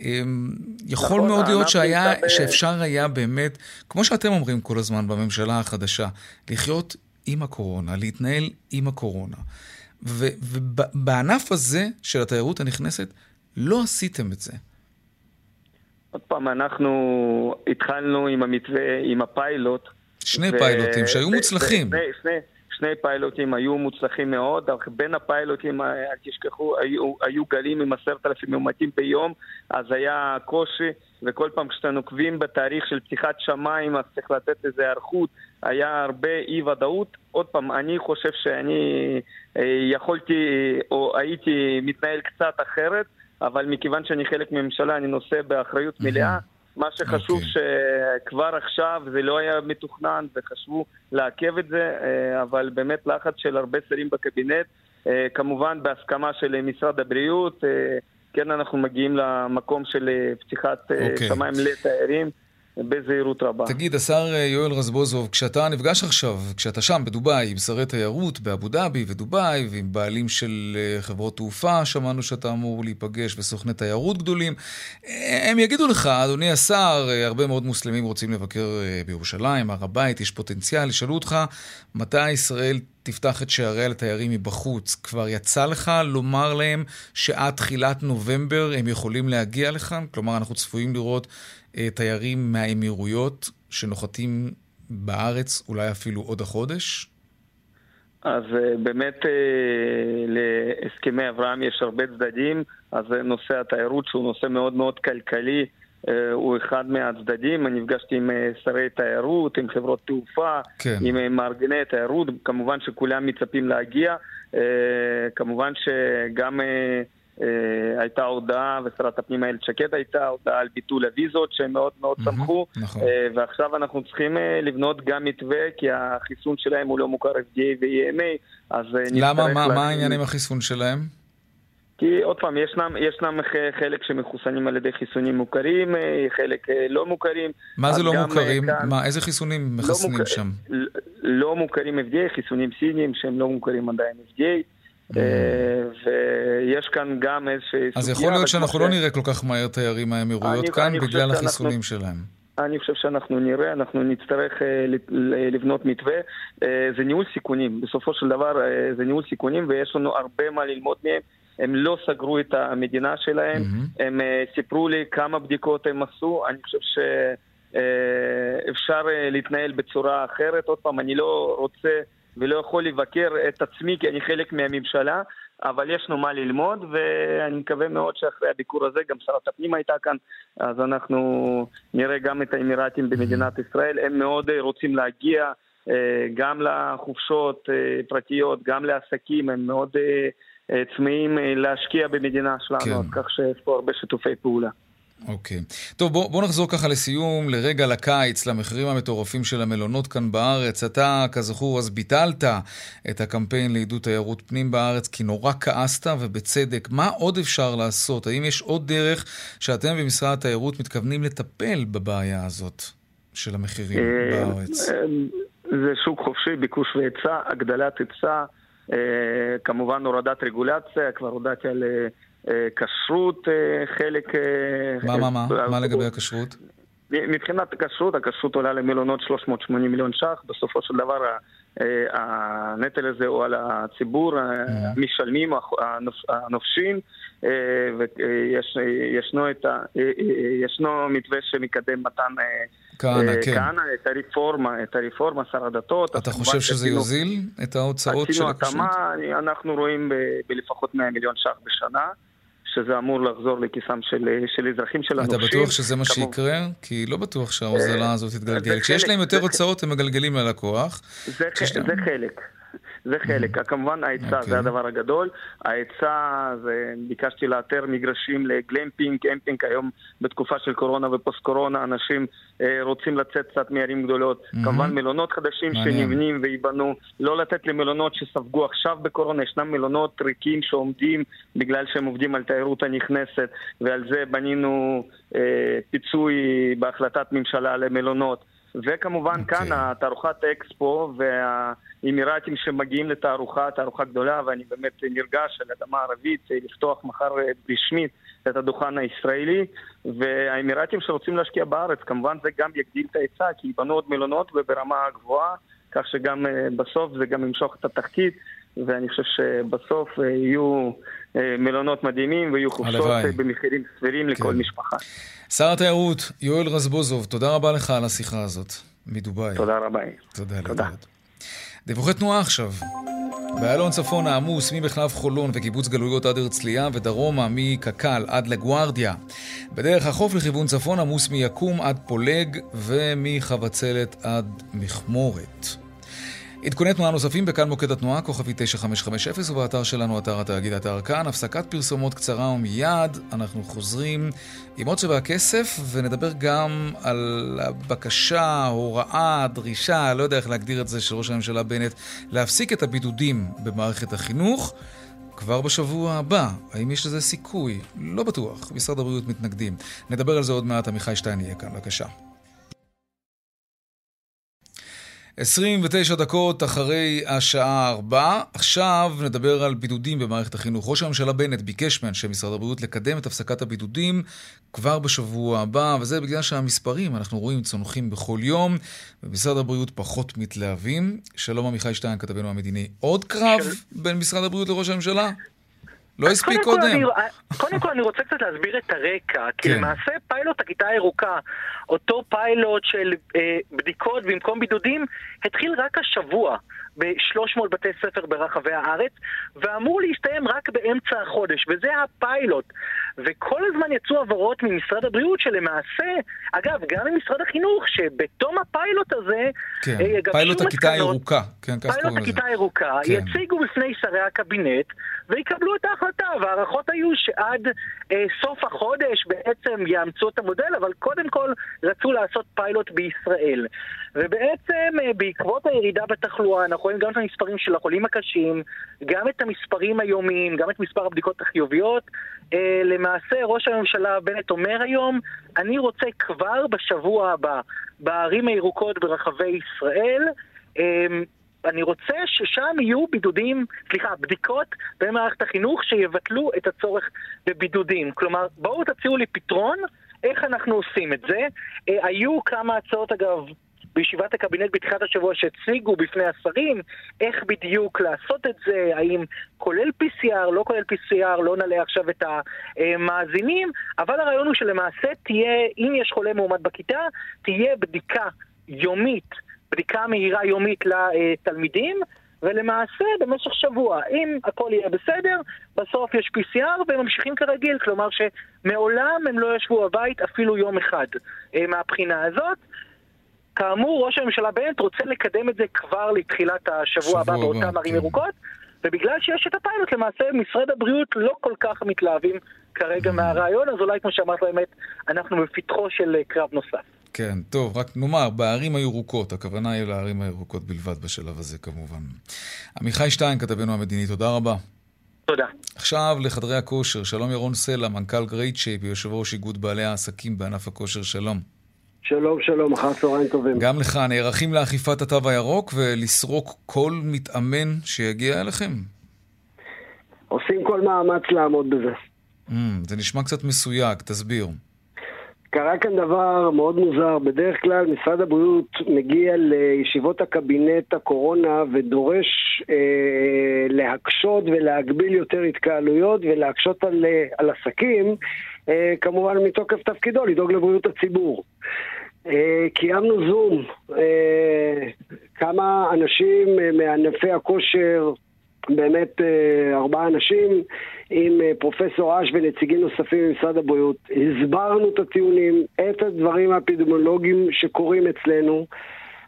Speaker 1: אמ, יכול נכון, מאוד להיות שהיה, ב... שאפשר היה באמת, כמו שאתם אומרים כל הזמן בממשלה החדשה, לחיות עם הקורונה, להתנהל עם הקורונה. ובענף הזה של התיירות הנכנסת, לא עשיתם את זה.
Speaker 8: עוד פעם, אנחנו התחלנו עם המתווה, עם הפיילוט.
Speaker 1: שני ו... פיילוטים שהיו מוצלחים.
Speaker 8: שני, שני, שני פיילוטים היו מוצלחים מאוד, אך בין הפיילוטים, אה, אל תשכחו, היו, היו גלים עם עשרת אלפים מאומתים ביום, אז היה קושי, וכל פעם כשאתם נוקבים בתאריך של פתיחת שמיים, אז צריך לתת איזה היערכות, היה הרבה אי ודאות. עוד פעם, אני חושב שאני אה, יכולתי, או הייתי מתנהל קצת אחרת, אבל מכיוון שאני חלק מממשלה, אני נושא באחריות מלאה. Mm-hmm. מה שחשוב okay. אוקיי. שכבר עכשיו זה לא היה מתוכנן וחשבו לעכב את זה, אה, אבל באמת לחץ של הרבה שרים בקבינט, אה, כמובן בהסכמה של משרד הבריאות, אה, כן אנחנו מגיעים למקום של פתיחת okay. אוקיי. שמיים לתיירים. בזהירות רבה.
Speaker 1: תגיד, השר אה, יואל רזבוזוב, כשאתה נפגש עכשיו, כשאתה שם בדובאי, עם שרי תיירות באבו דאבי ודובאי, ועם בעלים של אה, חברות תעופה, שמענו שאתה אמור להיפגש, וסוכני תיירות גדולים, אה, הם יגידו לך, אדוני השר, הרבה מאוד מוסלמים רוצים לבקר בירושלים, הר הבית, יש פוטנציאל, ישאלו אותך, מתי ישראל תפתח את שעריה לתיירים מבחוץ. כבר יצא לך לומר להם שעד תחילת נובמבר הם יכולים להגיע לכאן? כלומר, אנחנו צפויים לראות תיירים מהאמירויות שנוחתים בארץ אולי אפילו עוד החודש?
Speaker 8: אז אה, באמת אה, להסכמי אברהם יש הרבה צדדים, אז נושא התיירות שהוא נושא מאוד מאוד כלכלי הוא אחד מהצדדים. אני נפגשתי עם שרי תיירות, עם חברות תעופה, כן. עם מארגני תיירות, כמובן שכולם מצפים להגיע. כמובן שגם אה, הייתה הודעה, ושרת הפנים איילת שקד הייתה הודעה על ביטול הוויזות שהם מאוד מאוד שמחו, נכון. אה, ועכשיו אנחנו צריכים אה, לבנות גם מתווה, כי החיסון שלהם הוא לא מוכר FDA ו-EMA, אז
Speaker 1: למה? מה, מה העניין עם החיסון שלהם?
Speaker 8: כי עוד פעם, ישנם, ישנם חלק שמחוסנים על ידי חיסונים מוכרים, חלק לא מוכרים.
Speaker 1: מה זה לא מוכרים? כאן, מה, איזה חיסונים לא מחסנים לא מוכ... שם?
Speaker 8: לא מוכרים FDA, חיסונים סינים שהם לא מוכרים עדיין FDA. אה, ויש כאן גם איזושהי סוגיה...
Speaker 1: אז יכול להיות שאנחנו לא נראה כל כך מהר תיירים מהאמירויות כאן בגלל החיסונים שלהם.
Speaker 8: אני חושב שאנחנו נראה, אנחנו נצטרך אה, לבנות מתווה. אה, זה ניהול סיכונים, בסופו של דבר זה ניהול סיכונים ויש לנו הרבה מה ללמוד מהם. הם לא סגרו את המדינה שלהם, mm-hmm. הם סיפרו לי כמה בדיקות הם עשו, אני חושב שאפשר להתנהל בצורה אחרת. עוד פעם, אני לא רוצה... ולא יכול לבקר את עצמי כי אני חלק מהממשלה, אבל יש לנו מה ללמוד, ואני מקווה מאוד שאחרי הביקור הזה, גם שרת הפנים הייתה כאן, אז אנחנו נראה גם את האמירתים במדינת ישראל. הם מאוד רוצים להגיע אה, גם לחופשות אה, פרטיות, גם לעסקים, הם מאוד אה, צמאים להשקיע במדינה שלנו, כן. כך שיש פה הרבה שיתופי פעולה.
Speaker 1: אוקיי. Okay. טוב, בוא, בוא נחזור ככה לסיום, לרגע לקיץ, למחירים המטורפים של המלונות כאן בארץ. אתה, כזכור, אז ביטלת את הקמפיין לעידוד תיירות פנים בארץ, כי נורא כעסת, ובצדק. מה עוד אפשר לעשות? האם יש עוד דרך שאתם במשרד התיירות מתכוונים לטפל בבעיה הזאת של המחירים אה, בארץ? אה,
Speaker 8: זה שוק חופשי, ביקוש והיצע, הגדלת היצע, אה, כמובן הורדת רגולציה, כבר הודעתי על... אה, כשרות אה, חלק... אה,
Speaker 1: מה, מה, מה? מה לגבי הכשרות?
Speaker 8: מבחינת הכשרות, הכשרות עולה למלונות 380 מיליון ש"ח, בסופו של דבר הנטל הזה הוא על הציבור, המשלמים, הנופשים, וישנו מתווה שמקדם מתן
Speaker 1: כהנא, כן.
Speaker 8: כהנא, את הרפורמה, את הרפורמה, שר הדתות.
Speaker 1: אתה חושב שזה יוזיל את ההוצאות של
Speaker 8: הכשרות? עשינו התאמה, אנחנו רואים בלפחות 100 מיליון ש"ח בשנה. שזה אמור לחזור לכיסם של, של אזרחים של הנופשים.
Speaker 1: אתה בטוח שזה מה כמו... שיקרה? כי לא בטוח שההוזלה אה, הזאת תתגלגל. כשיש להם יותר הוצאות, הם מגלגלים ללקוח.
Speaker 8: זה, זה חלק. זה חלק. כמובן ההיצע okay. זה אוקיי. הדבר הגדול. ההיצע, זה, ביקשתי לאתר מגרשים לגלמפינג, קמפינג, היום בתקופה של קורונה ופוסט קורונה, אנשים אה, רוצים לצאת קצת מערים גדולות. Mm-hmm. כמובן מלונות חדשים. שנבנים וייבנו. לא לתת למלונות שספגו עכשיו בקורונה, ישנם מלונות ריקים שעומדים בגלל שהם עובדים על תיירות הנכנסת, ועל זה בנינו אה, פיצוי בהחלטת ממשלה למלונות. וכמובן okay. כאן אוקיי. התערוכת אקספו והאמירתים שמגיעים לתערוכה, תערוכה גדולה, ואני באמת נרגש על אדמה ערבית לפתוח מחר רשמית את הדוכן הישראלי, והאמירתים שרוצים להשקיע בארץ, כמובן זה גם יגדיל את ההיצע, כי יבנו עוד מלונות וברמה גבוהה, כך שגם אה, בסוף זה גם ימשוך את התחתית, ואני חושב שבסוף אה, יהיו אה, מלונות מדהימים ויהיו חופשות במחירים סבירים לכל כן. משפחה.
Speaker 1: שר התיירות, יואל רזבוזוב, תודה רבה לך על השיחה הזאת מדובאי.
Speaker 8: תודה רבה.
Speaker 1: תודה. תודה. דיווחי תנועה עכשיו. באלון צפון העמוס ממחלף חולון וקיבוץ גלויות עד הרצליה ודרומה מקק"ל עד לגוארדיה. בדרך החוף לכיוון צפון עמוס מיקום עד פולג ומחבצלת עד מכמורת. עדכוני תנועה נוספים בכאן מוקד התנועה, כוכבי 9550, ובאתר שלנו, אתר התאגיד, אתר כאן. הפסקת פרסומות קצרה ומיד אנחנו חוזרים עם עוד שווה הכסף, ונדבר גם על הבקשה, הוראה, דרישה, לא יודע איך להגדיר את זה, של ראש הממשלה בנט, להפסיק את הבידודים במערכת החינוך. כבר בשבוע הבא, האם יש לזה סיכוי? לא בטוח, משרד הבריאות מתנגדים. נדבר על זה עוד מעט, עמיחי שטיין יהיה כאן, בבקשה. 29 דקות אחרי השעה 4. עכשיו נדבר על בידודים במערכת החינוך. ראש הממשלה בנט ביקש מאנשי משרד הבריאות לקדם את הפסקת הבידודים כבר בשבוע הבא, וזה בגלל שהמספרים, אנחנו רואים, צונחים בכל יום, ומשרד הבריאות פחות מתלהבים. שלום עמיחי שטיין, כתבנו המדיני. עוד קרב של... בין משרד הבריאות לראש הממשלה? לא הספיק קודם.
Speaker 9: אני, קודם כל אני רוצה קצת להסביר את הרקע, כי כן. למעשה פיילוט הכיתה הירוקה, אותו פיילוט של אה, בדיקות במקום בידודים, התחיל רק השבוע. ב-300 בתי ספר ברחבי הארץ, ואמור להסתיים רק באמצע החודש, וזה הפיילוט. וכל הזמן יצאו הבהרות ממשרד הבריאות שלמעשה, אגב, גם ממשרד החינוך, שבתום הפיילוט הזה,
Speaker 1: כן, אה, פיילוט הכיתה הירוקה, כן,
Speaker 9: כך קוראים לזה. פיילוט הכיתה הירוקה, כן. יציגו בפני שרי הקבינט, ויקבלו את ההחלטה. החלטה, וההערכות היו שעד אה, סוף החודש בעצם יאמצו את המודל, אבל קודם כל רצו לעשות פיילוט בישראל. ובעצם אה, בעקבות הירידה בתחלואה, אנחנו רואים גם את המספרים של החולים הקשים, גם את המספרים היומיים, גם את מספר הבדיקות החיוביות. אה, למעשה ראש הממשלה בנט אומר היום, אני רוצה כבר בשבוע הבא, בערים הירוקות ברחבי ישראל, אה, אני רוצה ששם יהיו בידודים, סליחה, בדיקות במערכת החינוך שיבטלו את הצורך בבידודים. כלומר, בואו תציעו לי פתרון איך אנחנו עושים את זה. אה, היו כמה הצעות, אגב, בישיבת הקבינט בתחילת השבוע שהציגו בפני השרים איך בדיוק לעשות את זה, האם כולל PCR, לא כולל PCR, לא נעלה עכשיו את המאזינים, אבל הרעיון הוא שלמעשה תהיה, אם יש חולה מאומת בכיתה, תהיה בדיקה יומית, בדיקה מהירה יומית לתלמידים, ולמעשה במשך שבוע, אם הכל יהיה בסדר, בסוף יש PCR והם ממשיכים כרגיל, כלומר שמעולם הם לא ישבו בבית אפילו יום אחד אה, מהבחינה הזאת. כאמור, ראש הממשלה בנט רוצה לקדם את זה כבר לתחילת השבוע הבא באותן ערים כן. ירוקות, ובגלל שיש את הפיילוט, למעשה משרד הבריאות לא כל כך מתלהבים כרגע mm. מהרעיון, אז אולי כמו שאמרת באמת, אנחנו בפתחו של אה, קרב נוסף.
Speaker 1: כן, טוב, רק נאמר, בערים הירוקות, הכוונה היא לערים הירוקות בלבד בשלב הזה כמובן. עמיחי שטיין, כתבנו המדיני, תודה רבה.
Speaker 9: תודה.
Speaker 1: עכשיו לחדרי הכושר, שלום ירון סלע, מנכ"ל Great Shape, יושב ראש איגוד בעלי העסקים בענף הכושר, שלום.
Speaker 10: שלום, שלום, אחר צהריים טובים.
Speaker 1: גם לך, נערכים לאכיפת התו הירוק ולסרוק כל מתאמן שיגיע אליכם?
Speaker 10: עושים כל מאמץ לעמוד בזה.
Speaker 1: Mm, זה נשמע קצת מסויג, תסביר.
Speaker 10: קרה כאן דבר מאוד מוזר. בדרך כלל משרד הבריאות מגיע לישיבות הקבינט הקורונה ודורש אה, להקשות ולהגביל יותר התקהלויות ולהקשות על, אה, על עסקים, אה, כמובן מתוקף תפקידו לדאוג לבריאות הציבור. אה, קיימנו זום, אה, כמה אנשים מענפי הכושר, באמת ארבעה אנשים, עם פרופסור אש ונציגים נוספים ממשרד הבריאות. הסברנו את הטיעונים, את הדברים האפידמיולוגיים שקורים אצלנו.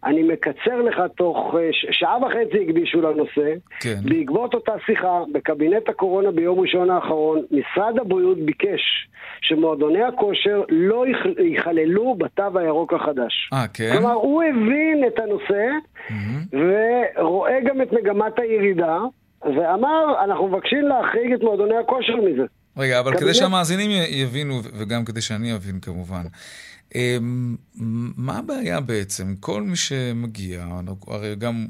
Speaker 10: אני מקצר לך תוך אה, שעה וחצי הקדישו לנושא. כן. בעקבות אותה שיחה בקבינט הקורונה ביום ראשון האחרון, משרד הבריאות ביקש שמועדוני הכושר לא ייכללו בתו הירוק החדש.
Speaker 1: אה, כן?
Speaker 10: כלומר, הוא הבין את הנושא mm-hmm. ורואה גם את מגמת הירידה, ואמר, אנחנו מבקשים להחריג את מועדוני הכושר מזה.
Speaker 1: רגע, אבל קבינט... כדי שהמאזינים יבינו, וגם כדי שאני אבין כמובן. אמ, מה הבעיה בעצם? כל מי שמגיע, הרי גם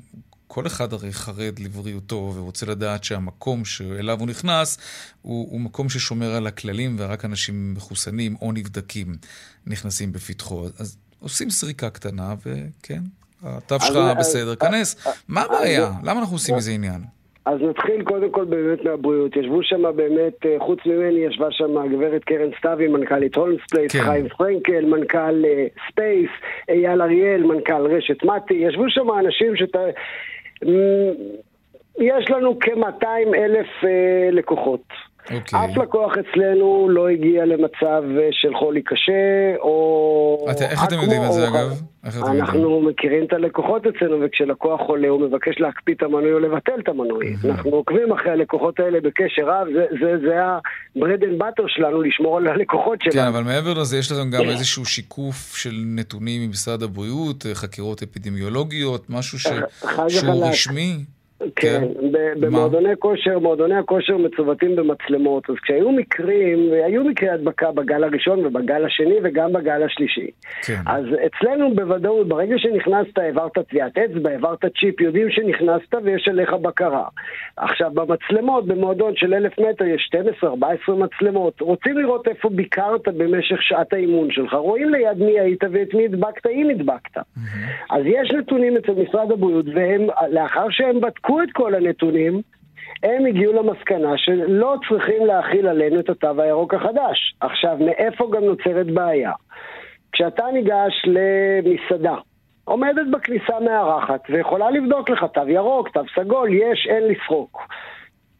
Speaker 1: כל אחד הרי חרד לבריאותו ורוצה לדעת שהמקום שאליו הוא נכנס הוא, הוא מקום ששומר על הכללים ורק אנשים מחוסנים או נבדקים נכנסים בפתחו. אז עושים סריקה קטנה וכן, התו שלך בסדר, כנס. מה הבעיה? למה אנחנו עושים מזה עניין?
Speaker 10: אז נתחיל קודם כל באמת מהבריאות. ישבו שם באמת, אה, חוץ ממני ישבה שם הגברת קרן שתוי, מנכ"לית Holmes Place, כן. חיים פרנקל, מנכ"ל uh, Space, אייל אריאל, מנכ"ל רשת מתי, ישבו שם אנשים שאתה... יש לנו כ-200 אלף uh, לקוחות. Okay. אוקיי. אף לקוח אצלנו לא הגיע למצב אה, של חולי קשה, או...
Speaker 1: את, איך אתם יודעים את זה אגב?
Speaker 10: אנחנו? מכירים את הלקוחות אצלנו, וכשלקוח חולה הוא מבקש להקפיא את המנוי או לבטל את המנוי. אנחנו עוקבים אחרי הלקוחות האלה בקשר רב, זה, זה, זה ה-bread and butter שלנו, לשמור על הלקוחות שלנו.
Speaker 1: כן, אבל מעבר לזה, יש לכם גם איזשהו שיקוף של נתונים ממשרד הבריאות, חקירות אפידמיולוגיות, משהו ש... שהוא רשמי?
Speaker 10: כן, כן. במועדוני כושר, מועדוני הכושר מצוותים במצלמות, אז כשהיו מקרים, היו מקרי הדבקה בגל הראשון ובגל השני וגם בגל השלישי. כן. אז אצלנו בוודאות, ברגע שנכנסת, העברת טביעת אצבע, העברת צ'יפ, יודעים שנכנסת ויש עליך בקרה. עכשיו, במצלמות, במועדון של אלף מטר יש 12-14 מצלמות. רוצים לראות איפה ביקרת במשך שעת האימון שלך, רואים ליד מי היית ואת מי הדבקת, אם הדבקת. Mm-hmm. אז יש נתונים אצל משרד הבריאות, והם, לאחר שהם בדקו... בדקו את כל הנתונים, הם הגיעו למסקנה שלא צריכים להכיל עלינו את התו הירוק החדש. עכשיו, מאיפה גם נוצרת בעיה? כשאתה ניגש למסעדה, עומדת בכניסה מארחת ויכולה לבדוק לך תו ירוק, תו סגול, יש, אין לסרוק.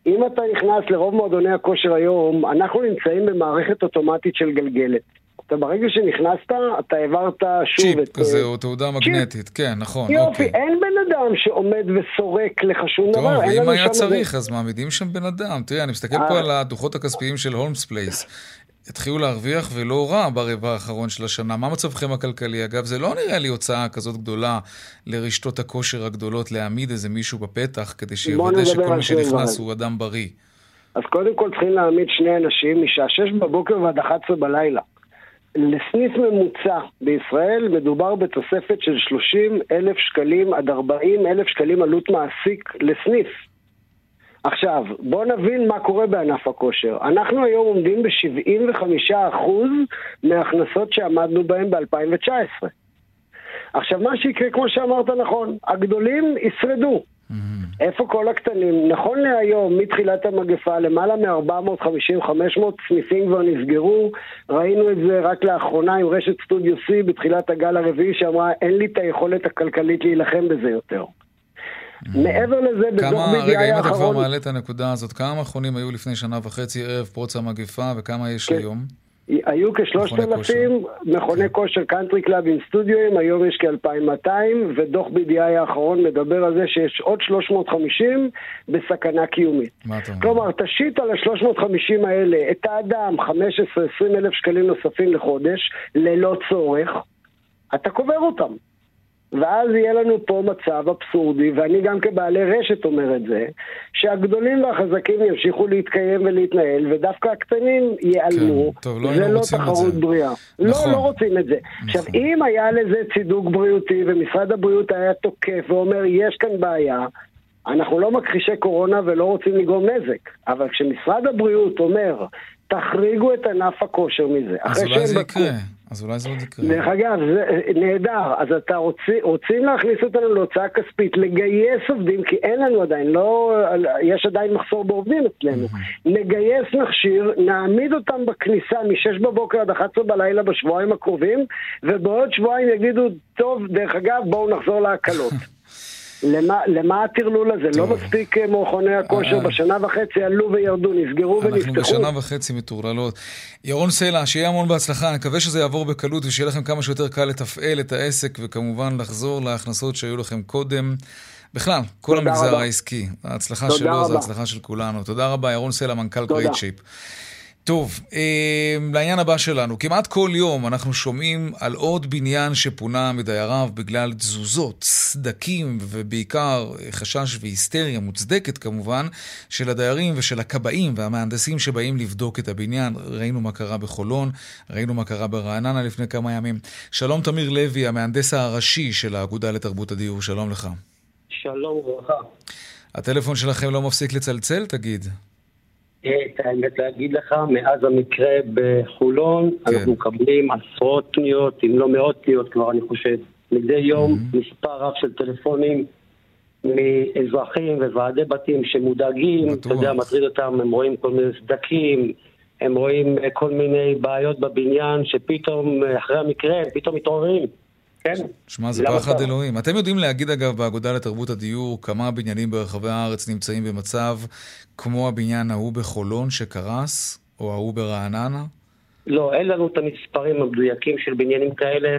Speaker 10: אם אתה נכנס לרוב מועדוני הכושר היום, אנחנו נמצאים במערכת אוטומטית של גלגלת. אתה ברגע שנכנסת, אתה העברת שוב
Speaker 1: צ'יפ את... צ'יפ כזה, או תהודה מגנטית, כן, נכון,
Speaker 10: יופי, אוקיי. אין בן אדם שעומד וסורק לך שום
Speaker 1: דבר.
Speaker 10: טוב,
Speaker 1: ואם היה צריך, זה... אז מעמידים שם בן אדם. תראה, אני מסתכל פה על הדוחות הכספיים של Holmes Place. התחילו להרוויח ולא רע ברבע האחרון של השנה. מה מצבכם הכלכלי? אגב, זה לא נראה לי הוצאה כזאת גדולה לרשתות הכושר הגדולות להעמיד איזה מישהו בפתח, כדי שיוודא שכל מי שנכנס הוא אדם בריא.
Speaker 10: אז קודם כל צריכים להעמיד שני אנשים משעה 6 בבוקר ועד 11 בלילה. לסניף ממוצע בישראל מדובר בתוספת של 30 אלף שקלים עד 40 אלף שקלים עלות מעסיק לסניף. עכשיו, בואו נבין מה קורה בענף הכושר. אנחנו היום עומדים ב-75% מההכנסות שעמדנו בהן ב-2019. עכשיו, מה שיקרה, כמו שאמרת נכון, הגדולים ישרדו. Mm-hmm. איפה כל הקטנים? נכון להיום, מתחילת המגפה, למעלה מ-450-500 סניפים כבר נסגרו. ראינו את זה רק לאחרונה עם רשת סטודיו C בתחילת הגל הרביעי, שאמרה, אין לי את היכולת הכלכלית להילחם בזה יותר. Mm-hmm. מעבר לזה, בדוח BDI האחרון...
Speaker 1: רגע, אם אתה כבר מעלה את הנקודה הזאת, כמה מכונים היו לפני שנה וחצי ערב פרוץ המגפה, וכמה יש כן. היום?
Speaker 10: היו כשלושת אלפים מכוני כושר קאנטרי קלאב עם סטודיואים, היום יש כ-2200, ודוח BDI האחרון מדבר על זה שיש עוד 350 בסכנה קיומית.
Speaker 1: מה אתה אומר?
Speaker 10: כלומר, תשית על ה-350 האלה את האדם 15-20 אלף שקלים נוספים לחודש, ללא צורך, אתה קובר אותם. ואז יהיה לנו פה מצב אבסורדי, ואני גם כבעלי רשת אומר את זה, שהגדולים והחזקים ימשיכו להתקיים ולהתנהל, ודווקא הקטנים ייעלמו.
Speaker 1: כן, טוב, לא
Speaker 10: זה
Speaker 1: לא
Speaker 10: תחרות בריאה. לא, נכון. לא, לא רוצים את זה. נכון. עכשיו, אם היה לזה צידוק בריאותי, ומשרד הבריאות היה תוקף ואומר, יש כאן בעיה, אנחנו לא מכחישי קורונה ולא רוצים לגרום נזק, אבל כשמשרד הבריאות אומר, תחריגו את ענף הכושר מזה,
Speaker 1: אז אולי זה יקרה. אז אולי זה עוד יקרה.
Speaker 10: דרך אגב, זה נהדר. אז אתה רוצי, רוצים להכניס אותנו להוצאה כספית, לגייס עובדים, כי אין לנו עדיין, לא, יש עדיין מחסור בעובדים אצלנו. נגייס מכשיר, נעמיד אותם בכניסה מ-6 בבוקר עד 11 בלילה בשבועיים הקרובים, ובעוד שבועיים יגידו, טוב, דרך אגב, בואו נחזור להקלות. [LAUGHS] למה, למה הטרלול הזה? לא מספיק אה, מכוני הכושר אה, בשנה וחצי עלו וירדו, נסגרו ונפתחו?
Speaker 1: אנחנו בשנה וחצי מטורללות. ירון סלע, שיהיה המון בהצלחה, אני מקווה שזה יעבור בקלות ושיהיה לכם כמה שיותר קל לתפעל את העסק וכמובן לחזור להכנסות שהיו לכם קודם. בכלל, כל המגזר רבה. העסקי. ההצלחה שלו רבה. זה ההצלחה של כולנו. תודה רבה, ירון סלע, מנכ"ל שייפ. טוב, אה, לעניין הבא שלנו. כמעט כל יום אנחנו שומעים על עוד בניין שפונה מדייריו בגלל תזוזות, סדקים ובעיקר חשש והיסטריה מוצדקת כמובן של הדיירים ושל הכבאים והמהנדסים שבאים לבדוק את הבניין. ראינו מה קרה בחולון, ראינו מה קרה ברעננה לפני כמה ימים. שלום תמיר לוי, המהנדס הראשי של האגודה לתרבות הדיור, שלום לך.
Speaker 11: שלום וברכה.
Speaker 1: הטלפון שלכם לא מפסיק לצלצל, תגיד.
Speaker 11: את האמת להגיד לך, מאז המקרה בחולון, כן. אנחנו מקבלים עשרות פניות, אם לא מאות פניות כבר, אני חושב. מדי יום mm-hmm. מספר רב של טלפונים מאזרחים וועדי בתים שמודאגים. אתה יודע, מטריד אותם, הם רואים כל מיני סדקים, הם רואים כל מיני בעיות בבניין, שפתאום, אחרי המקרה, הם פתאום מתעוררים. כן.
Speaker 1: שמע, זה פחד אלוהים. אתם יודעים להגיד, אגב, באגודה לתרבות הדיור, כמה בניינים ברחבי הארץ נמצאים במצב כמו הבניין ההוא בחולון שקרס, או ההוא ברעננה?
Speaker 11: לא, אין לנו את המספרים המדויקים של בניינים כאלה.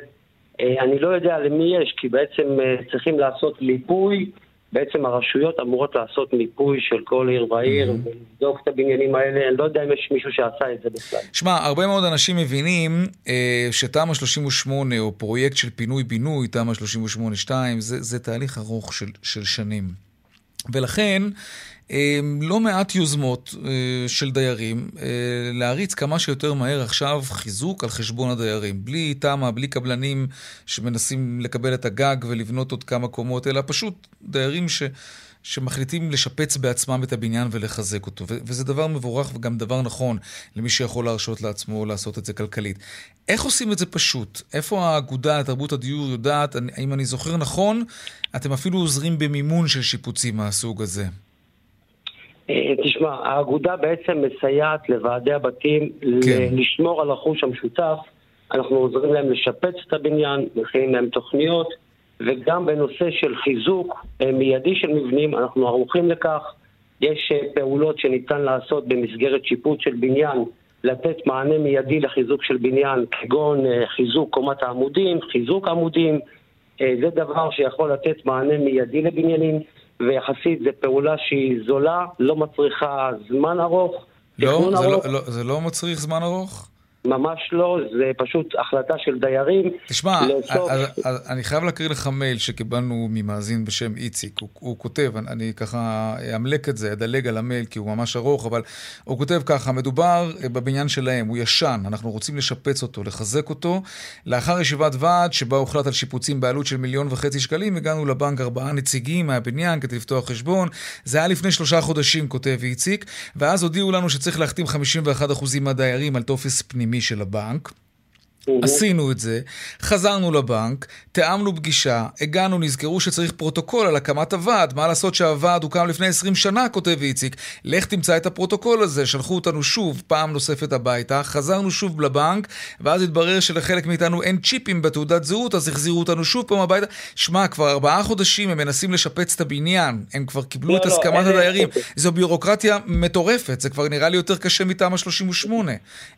Speaker 11: אה, אני לא יודע למי יש, כי בעצם אה, צריכים לעשות ליפוי בעצם הרשויות אמורות לעשות מיפוי של כל עיר ועיר mm-hmm. ולבדוק את הבניינים האלה, אני לא יודע אם יש מישהו שעשה את זה בכלל.
Speaker 1: שמע, הרבה מאוד אנשים מבינים אה, שתמ"א 38 או פרויקט של פינוי-בינוי, תמ"א 38-2, זה, זה תהליך ארוך של, של שנים. ולכן לא מעט יוזמות אה, של דיירים אה, להריץ כמה שיותר מהר עכשיו חיזוק על חשבון הדיירים. בלי תמ"א, בלי קבלנים שמנסים לקבל את הגג ולבנות עוד כמה קומות, אלא פשוט דיירים ש... שמחליטים לשפץ בעצמם את הבניין ולחזק אותו. ו- וזה דבר מבורך וגם דבר נכון למי שיכול להרשות לעצמו לעשות את זה כלכלית. איך עושים את זה פשוט? איפה האגודה לתרבות הדיור יודעת, אם אני זוכר נכון, אתם אפילו עוזרים במימון של שיפוצים מהסוג הזה.
Speaker 11: אה, תשמע, האגודה בעצם מסייעת לוועדי הבתים כן. לשמור על החוש המשותף. אנחנו עוזרים להם לשפץ את הבניין, מכינים להם תוכניות, וגם בנושא של חיזוק אה, מיידי של מבנים, אנחנו ערוכים לכך. יש אה, פעולות שניתן לעשות במסגרת שיפוץ של בניין, לתת מענה מיידי לחיזוק של בניין, כגון חיזוק קומת העמודים, חיזוק עמודים, זה דבר שיכול לתת מענה מיידי לבניינים, ויחסית זו פעולה שהיא זולה, לא מצריכה זמן ארוך.
Speaker 1: לא, זה, לא, ארוך. לא, זה לא מצריך זמן ארוך?
Speaker 11: ממש לא, זה פשוט החלטה של דיירים.
Speaker 1: תשמע, לאסוף... אני חייב להקריא לך מייל שקיבלנו ממאזין בשם איציק. הוא, הוא כותב, אני, אני ככה אמלק את זה, אדלג על המייל כי הוא ממש ארוך, אבל הוא כותב ככה, מדובר בבניין שלהם, הוא ישן, אנחנו רוצים לשפץ אותו, לחזק אותו. לאחר ישיבת ועד שבה הוחלט על שיפוצים בעלות של מיליון וחצי שקלים, הגענו לבנק ארבעה נציגים מהבניין כדי לפתוח חשבון. זה היה לפני שלושה חודשים, כותב איציק, ואז הודיעו לנו שצריך להחתים 51% מהדיירים על טופס פנימי. הפנימי של הבנק. עשינו את זה, חזרנו לבנק, תיאמנו פגישה, הגענו, נזכרו שצריך פרוטוקול על הקמת הוועד. מה לעשות שהוועד הוקם לפני 20 שנה, כותב איציק. לך תמצא את הפרוטוקול הזה. שלחו אותנו שוב, פעם נוספת הביתה, חזרנו שוב לבנק, ואז התברר שלחלק מאיתנו אין צ'יפים בתעודת זהות, אז החזירו אותנו שוב פעם הביתה. שמע, כבר ארבעה חודשים הם מנסים לשפץ את הבניין, הם כבר קיבלו לא, את לא, הסכמת לא, הדיירים. זו ביורוקרטיה מטורפת, זה כבר נראה לי יותר קשה מתמ"א 38.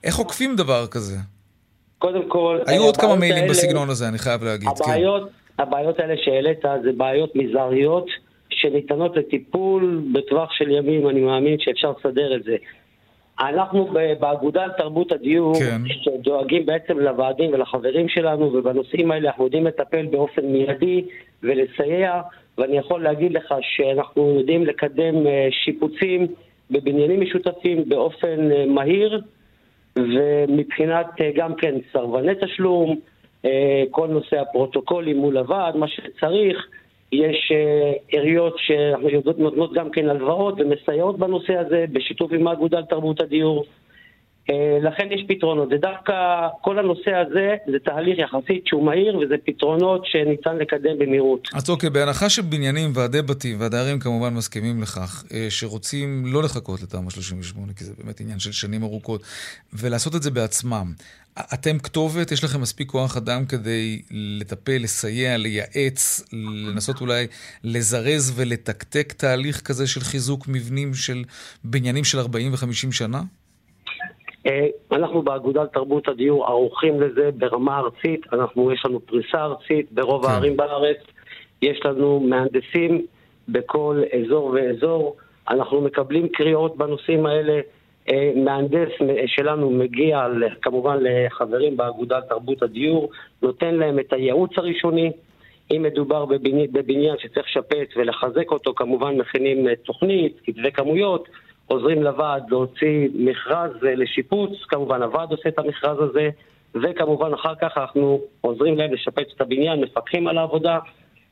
Speaker 1: איך עוקפים דבר כזה?
Speaker 11: קודם כל...
Speaker 1: היו עוד כמה מיילים האלה, בסגנון הזה, אני חייב להגיד,
Speaker 11: כן. הבעיות, כן. הבעיות האלה שהעלית זה בעיות מזעריות שניתנות לטיפול בטווח של ימים, אני מאמין שאפשר לסדר את זה. אנחנו באגודה לתרבות הדיור, כן. שדואגים בעצם לוועדים ולחברים שלנו, ובנושאים האלה אנחנו יודעים לטפל באופן מיידי ולסייע, ואני יכול להגיד לך שאנחנו יודעים לקדם אה, שיפוצים בבניינים משותפים באופן אה, מהיר. ומבחינת אה, גם כן סרבני תשלום, אה, כל נושא הפרוטוקולים מול הוועד, מה שצריך, יש אה, עיריות שנותנות גם כן הלוואות ומסייעות בנושא הזה בשיתוף עם האגודה לתרבות הדיור. אה, לכן יש פתרונות. זה דווקא, כל הנושא הזה זה תהליך יחסית שהוא מהיר וזה פתרונות שניתן לקדם במהירות.
Speaker 1: אז אוקיי, בהנחה שבניינים, ועדי בתים והדיירים כמובן מסכימים לכך, אה, שרוצים לא לחכות לתמ"א 38, כי זה באמת עניין של שנים ארוכות, ולעשות את זה בעצמם. אתם כתובת, יש לכם מספיק כוח אדם כדי לטפל, לסייע, לייעץ, לנסות אולי לזרז ולתקתק תהליך כזה של חיזוק מבנים של בניינים של 40 ו-50 שנה?
Speaker 11: אה, אנחנו באגודה לתרבות הדיור ערוכים לזה ברמה ארצית, אנחנו, יש לנו פריסה ארצית ברוב כן. הערים בארץ, יש לנו מהנדסים בכל אזור ואזור, אנחנו מקבלים קריאות בנושאים האלה, אה, מהנדס שלנו מגיע כמובן לחברים באגודה לתרבות הדיור, נותן להם את הייעוץ הראשוני, אם מדובר בבניין, בבניין שצריך לשפץ ולחזק אותו, כמובן מכינים תוכנית, כתבי כמויות, עוזרים לוועד להוציא מכרז לשיפוץ, כמובן הוועד עושה את המכרז הזה, וכמובן אחר כך אנחנו עוזרים להם לשפץ את הבניין, מפקחים על העבודה,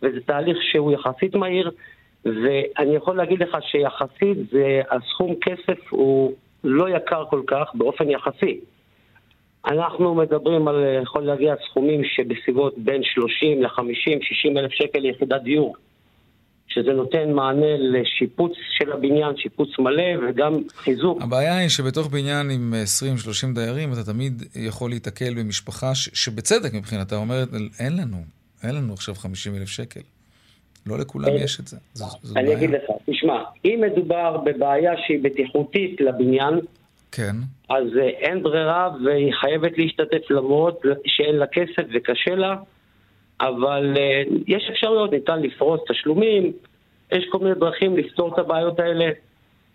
Speaker 11: וזה תהליך שהוא יחסית מהיר, ואני יכול להגיד לך שיחסית זה, הסכום כסף הוא לא יקר כל כך באופן יחסי. אנחנו מדברים על, יכול להגיע סכומים שבסביבות בין 30 ל-50, 60 אלף שקל ליחידת דיור. שזה נותן מענה לשיפוץ של הבניין, שיפוץ מלא וגם חיזוק.
Speaker 1: הבעיה היא שבתוך בניין עם 20-30 דיירים אתה תמיד יכול להיתקל במשפחה ש- שבצדק מבחינתה אומרת, אין לנו, אין לנו עכשיו 50 אלף שקל. לא לכולם אה, יש את זה. זו,
Speaker 11: זו אני בעיה. אגיד לך, תשמע, אם מדובר בבעיה שהיא בטיחותית לבניין,
Speaker 1: כן.
Speaker 11: אז אה, אין ברירה והיא חייבת להשתתף למרות שאין לה כסף וקשה לה. אבל uh, יש אפשרויות, ניתן לפרוס תשלומים, יש כל מיני דרכים לפתור את הבעיות האלה.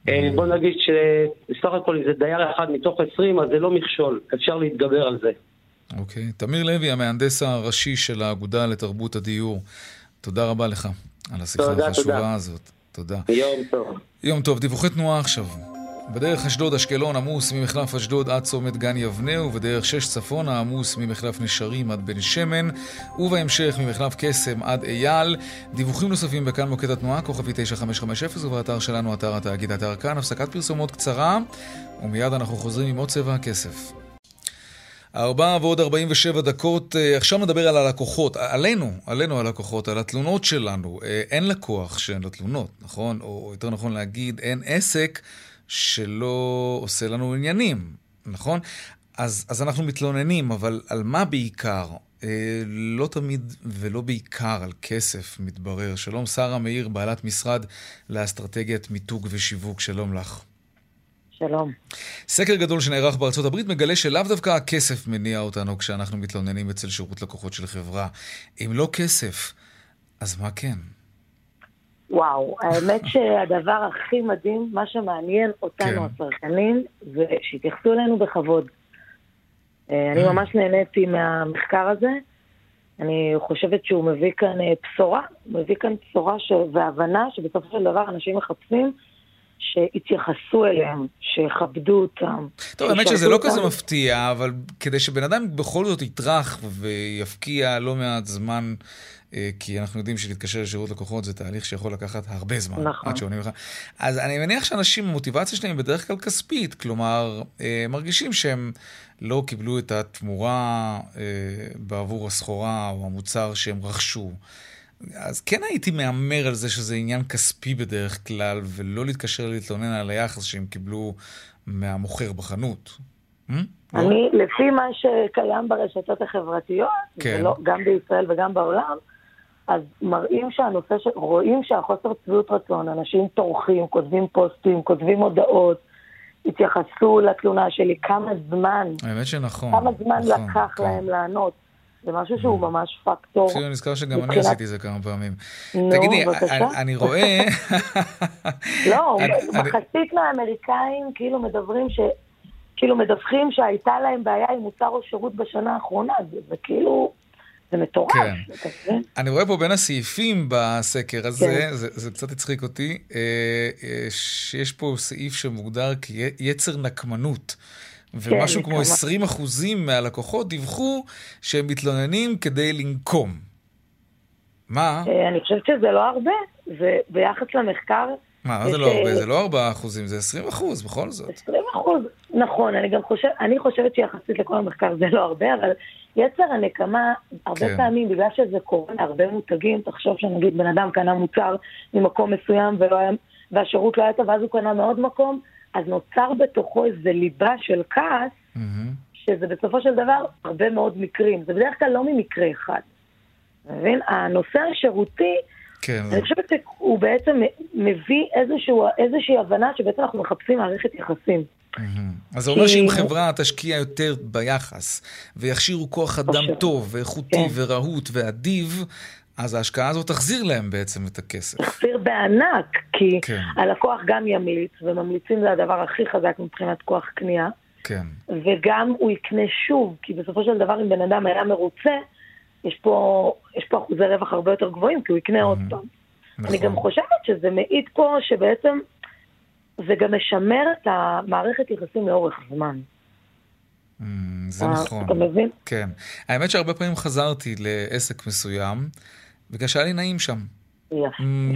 Speaker 11: Uh, בוא נגיד שבסך הכל זה דייר אחד מתוך 20, אז זה לא מכשול, אפשר להתגבר על זה.
Speaker 1: אוקיי. Okay. תמיר לוי, המהנדס הראשי של האגודה לתרבות הדיור, תודה רבה לך על השיחה החשובה הזאת. תודה.
Speaker 11: יום טוב.
Speaker 1: יום טוב. דיווחי תנועה עכשיו. בדרך אשדוד-אשקלון עמוס ממחלף אשדוד עד צומת גן יבנה, ובדרך שש צפונה עמוס ממחלף נשרים עד בן שמן, ובהמשך ממחלף קסם עד אייל. דיווחים נוספים בכאן מוקד התנועה, כוכבי 9550, ובאתר שלנו, אתר התאגיד, אתר כאן. הפסקת פרסומות קצרה, ומיד אנחנו חוזרים עם עוד צבע הכסף. ארבע ועוד ארבעים ושבע דקות. אה, עכשיו נדבר על הלקוחות, עלינו, עלינו הלקוחות, על התלונות שלנו. אה, אין לקוח שאין לו תלונות, נכון? או יותר נכון להגיד, אין עסק שלא עושה לנו עניינים, נכון? אז, אז אנחנו מתלוננים, אבל על מה בעיקר? אה, לא תמיד ולא בעיקר על כסף, מתברר. שלום, שרה מאיר, בעלת משרד לאסטרטגיית מיתוג ושיווק, שלום לך.
Speaker 12: שלום.
Speaker 1: סקר גדול שנערך בארצות הברית מגלה שלאו דווקא הכסף מניע אותנו כשאנחנו מתלוננים אצל שירות לקוחות של חברה. אם לא כסף, אז מה כן?
Speaker 12: וואו, האמת שהדבר הכי מדהים, מה שמעניין אותנו כן. הצרכנים, זה שיתייחסו אלינו בכבוד. אה, אני mm. ממש נהניתי מהמחקר הזה. אני חושבת שהוא מביא כאן אה, בשורה, מביא כאן בשורה ש... והבנה שבסופו של דבר אנשים מחפשים שיתייחסו אליהם, שיכבדו אותם.
Speaker 1: טוב, האמת שזה לא כזה מפתיע, אבל כדי שבן אדם בכל זאת יטרח ויפקיע לא מעט זמן, אה, כי אנחנו יודעים שלהתקשר לשירות לקוחות זה תהליך שיכול לקחת הרבה זמן. נכון. עד שעונים לך. אז אני מניח שאנשים, המוטיבציה שלהם היא בדרך כלל כספית, כלומר, אה, מרגישים שהם לא קיבלו את התמורה אה, בעבור הסחורה או המוצר שהם רכשו. אז כן הייתי מהמר על זה שזה עניין כספי בדרך כלל, ולא להתקשר להתלונן על היחס שהם קיבלו מהמוכר בחנות.
Speaker 12: Hmm? אני, לא? לפי מה שקיים ברשתות החברתיות, כן. ולא, גם בישראל וגם בעולם, אז מראים שהנושא של, רואים שהחוסר צביעות רצון, אנשים טורחים, כותבים פוסטים, כותבים הודעות, התייחסו לתלונה שלי, כמה זמן,
Speaker 1: האמת שנכון,
Speaker 12: כמה זמן נכון, לקח כן. להם לענות. זה משהו שהוא ממש פקטור.
Speaker 1: אפילו נזכר שגם אני עשיתי זה כמה פעמים. תגידי, אני רואה... [LAUGHS]
Speaker 12: לא, מחצית מהאמריקאים כאילו מדברים ש... כאילו מדווחים שהייתה להם בעיה עם מוצר או שירות בשנה האחרונה, זה כאילו... זה מטורף. כן.
Speaker 1: אני רואה פה בין הסעיפים בסקר הזה, כן. זה, זה קצת הצחיק אותי, אה, אה, שיש פה סעיף שמוגדר כיצר נקמנות. ומשהו כן, כמו 20 אחוזים מהלקוחות דיווחו שהם מתלוננים כדי לנקום. מה?
Speaker 12: אה, אני חושבת שזה לא הרבה, זה ביחס למחקר...
Speaker 1: מה, מה זה לא הרבה? זה לא 4 אחוזים, זה 20 אחוז בכל זאת.
Speaker 12: 20 אחוז, נכון, אני גם חושבת, אני חושבת שיחסית לכל המחקר זה לא הרבה, אבל יצר הנקמה, הרבה כן. פעמים, בגלל שזה קורה להרבה מותגים, תחשוב שנגיד בן אדם קנה מוצר ממקום מסוים ולא היה, והשירות לא היה טוב, ואז הוא קנה מעוד מקום, אז נוצר בתוכו איזה ליבה של כעס, mm-hmm. שזה בסופו של דבר הרבה מאוד מקרים. זה בדרך כלל לא ממקרה אחד. מבין? הנושא השירותי, כן. אני חושבת שהוא בעצם מביא איזשהו, איזושהי הבנה שבעצם אנחנו מחפשים מערכת יחסים.
Speaker 1: אז זה אומר שאם חברה תשקיע יותר ביחס, ויכשירו כוח אדם טוב, ואיכותי, כן. ורהוט, ואדיב, אז ההשקעה הזאת תחזיר להם בעצם את הכסף.
Speaker 12: תחזיר בענק, כי כן. הלקוח גם ימליץ, וממליצים זה הדבר הכי חזק מבחינת כוח קנייה.
Speaker 1: כן.
Speaker 12: וגם הוא יקנה שוב, כי בסופו של דבר אם בן אדם היה מרוצה, יש פה, יש פה אחוזי רווח הרבה יותר גבוהים, כי הוא יקנה עוד פעם. נכון. אני גם חושבת שזה מעיד פה שבעצם זה גם משמר את המערכת יחסים לאורך זמן.
Speaker 1: זה אה, נכון.
Speaker 12: אתה מבין?
Speaker 1: כן. האמת שהרבה פעמים חזרתי לעסק מסוים, בגלל שהיה לי נעים שם.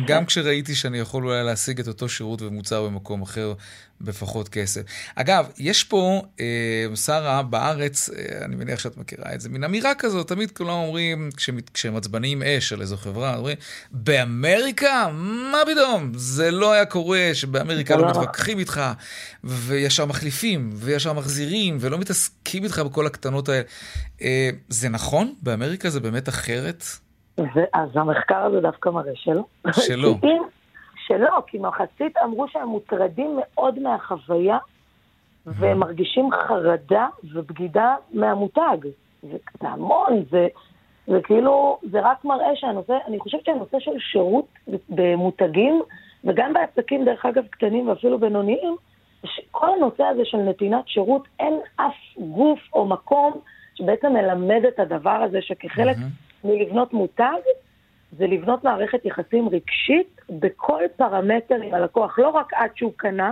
Speaker 1: גם כשראיתי שאני יכול אולי להשיג את אותו שירות ומוצר במקום אחר בפחות כסף. אגב, יש פה, אה, שרה, בארץ, אה, אני מניח שאת מכירה את זה, מין אמירה כזאת, תמיד כולם אומרים, כשהם עצבניים אש על איזו חברה, אומרים, באמריקה? מה פתאום? זה לא היה קורה שבאמריקה לא, לא מתווכחים איתך, וישר מחליפים, וישר מחזירים, ולא מתעסקים איתך בכל הקטנות האלה. אה, זה נכון? באמריקה זה באמת אחרת?
Speaker 12: אז המחקר הזה דווקא מראה שלא.
Speaker 1: שלא. [LAUGHS]
Speaker 12: שלא, כי מחצית אמרו שהם מוטרדים מאוד מהחוויה, והם מרגישים חרדה ובגידה מהמותג. זה, זה המון, זה, זה כאילו, זה רק מראה שהנושא, אני חושבת שהנושא של שירות במותגים, וגם בעסקים, דרך אגב, קטנים ואפילו בינוניים, כל הנושא הזה של נתינת שירות, אין אף גוף או מקום שבעצם מלמד את הדבר הזה שכחלק... Mm-hmm. מלבנות מותג, זה לבנות מערכת יחסים רגשית בכל פרמטר עם הלקוח, לא רק עד שהוא קנה,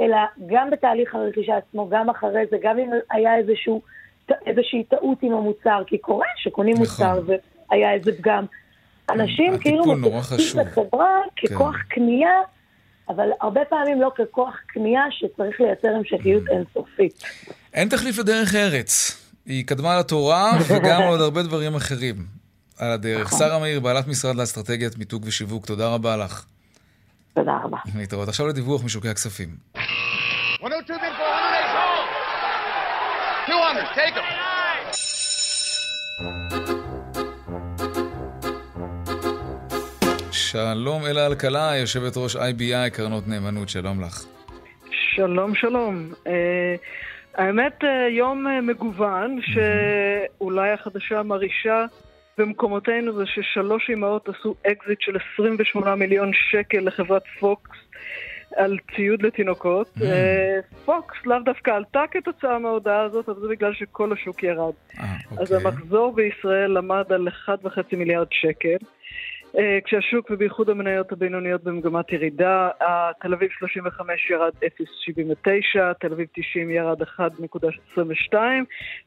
Speaker 12: אלא גם בתהליך הרכישה עצמו, גם אחרי זה, גם אם היה איזשהו, איזושהי טעות עם המוצר, כי קורה שקונים נכון. מוצר והיה איזה פגם. אנשים כאילו מתייחסים לחברה ככוח כן. קנייה, אבל הרבה פעמים לא ככוח קנייה שצריך לייצר המשכיות mm. אינסופית.
Speaker 1: אין תחליף לדרך ארץ. היא קדמה לתורה וגם עוד הרבה דברים אחרים על הדרך. נכון. שרה מאיר, בעלת משרד לאסטרטגיית מיתוג ושיווק, תודה רבה לך.
Speaker 12: תודה רבה.
Speaker 1: להתראות. עכשיו לדיווח משוקי הכספים. שלום אלה אלקלעי, יושבת ראש IBI, קרנות נאמנות, שלום לך.
Speaker 13: שלום, שלום. האמת, יום מגוון, שאולי החדשה מרעישה במקומותינו זה ששלוש אמהות עשו אקזיט של 28 מיליון שקל לחברת פוקס על ציוד לתינוקות. ממ. פוקס לאו דווקא עלתה כתוצאה מההודעה הזאת, אבל זה בגלל שכל השוק ירד. אה, אוקיי. אז המחזור בישראל עמד על 1.5 מיליארד שקל. אה, כשהשוק ובייחוד המניות הבינוניות במגמת ירידה, תל אביב 35 ירד 0.79, תל אביב 90 ירד 1.22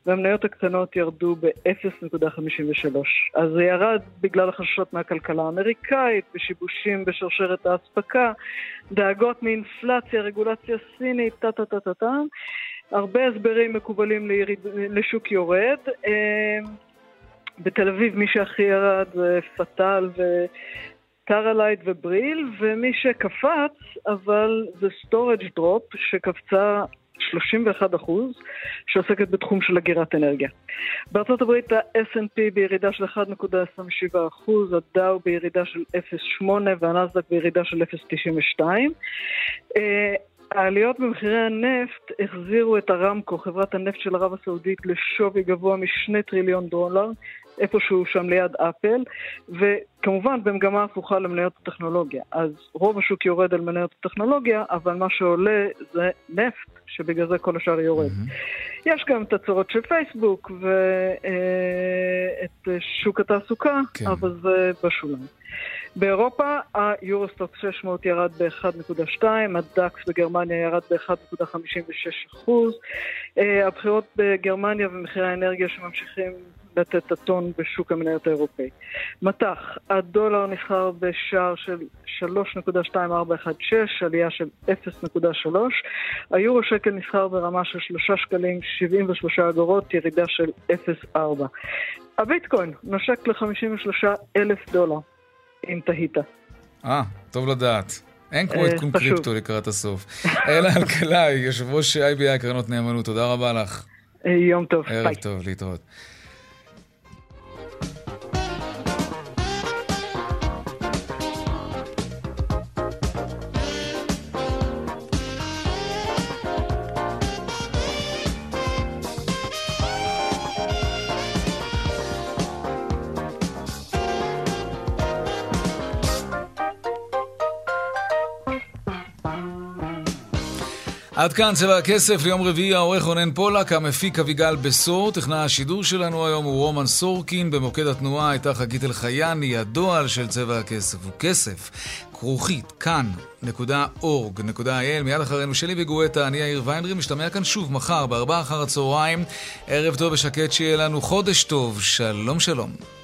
Speaker 13: והמניות הקטנות ירדו ב-0.53. אז זה ירד בגלל החששות מהכלכלה האמריקאית, בשיבושים בשרשרת האספקה, דאגות מאינפלציה, רגולציה סינית, טה-טה-טה-טה-טה. הרבה הסברים מקובלים ליריד, לשוק יורד. אה, בתל אביב מי שהכי ירד זה פתאל וטרלייט ובריל, ומי שקפץ, אבל זה Storage Drop שקפצה 31 אחוז, שעוסקת בתחום של אגירת אנרגיה. בארצות הברית ה-S&P בירידה של 1.27 אחוז, הדאו בירידה של 0.8 והנסדק בירידה של 0.92. העליות במחירי הנפט החזירו את הרמקו, חברת הנפט של ערב הסעודית, לשווי גבוה משני טריליון דולר, איפשהו שם ליד אפל, וכמובן במגמה הפוכה למניות הטכנולוגיה. אז רוב השוק יורד על מניות הטכנולוגיה, אבל מה שעולה זה נפט, שבגלל זה כל השאר יורד. Mm-hmm. יש גם את הצורות של פייסבוק ואת שוק התעסוקה, כן. אבל זה בשוליים. באירופה היורוסטוק 600 ירד ב-1.2, הדקס בגרמניה ירד ב-1.56%. אה, הבחירות בגרמניה ומחירי האנרגיה שממשיכים לתת את הטון בשוק המניות האירופאי. מטח, הדולר נסחר בשער של 3.2416, עלייה של 0.3. היורו שקל נסחר ברמה של 3 שקלים 73 אגורות, ירידה של 0.4. הביטקוין נושק ל-53 אלף דולר, אם תהית.
Speaker 1: אה, טוב לדעת. אין כמו אה, עדכון קריפטו לקראת הסוף. אלה אלקלעי, יושב ראש IBI קרנות נאמנות, תודה רבה לך.
Speaker 13: אה, יום טוב,
Speaker 1: ביי. ערב טוב, להתראות. עד כאן צבע הכסף ליום רביעי, העורך רונן פולק, המפיק אביגל בשור, טכנאי השידור שלנו היום הוא רומן סורקין, במוקד התנועה הייתה חגית אלחייני, הדועל של צבע הכסף הוא כסף, כרוכית, כאן.org.il, מיד אחרינו שלי וגואטה, אני יאיר ויינרי, משתמע כאן שוב מחר בארבעה אחר הצהריים, ערב טוב ושקט שיהיה לנו חודש טוב, שלום שלום.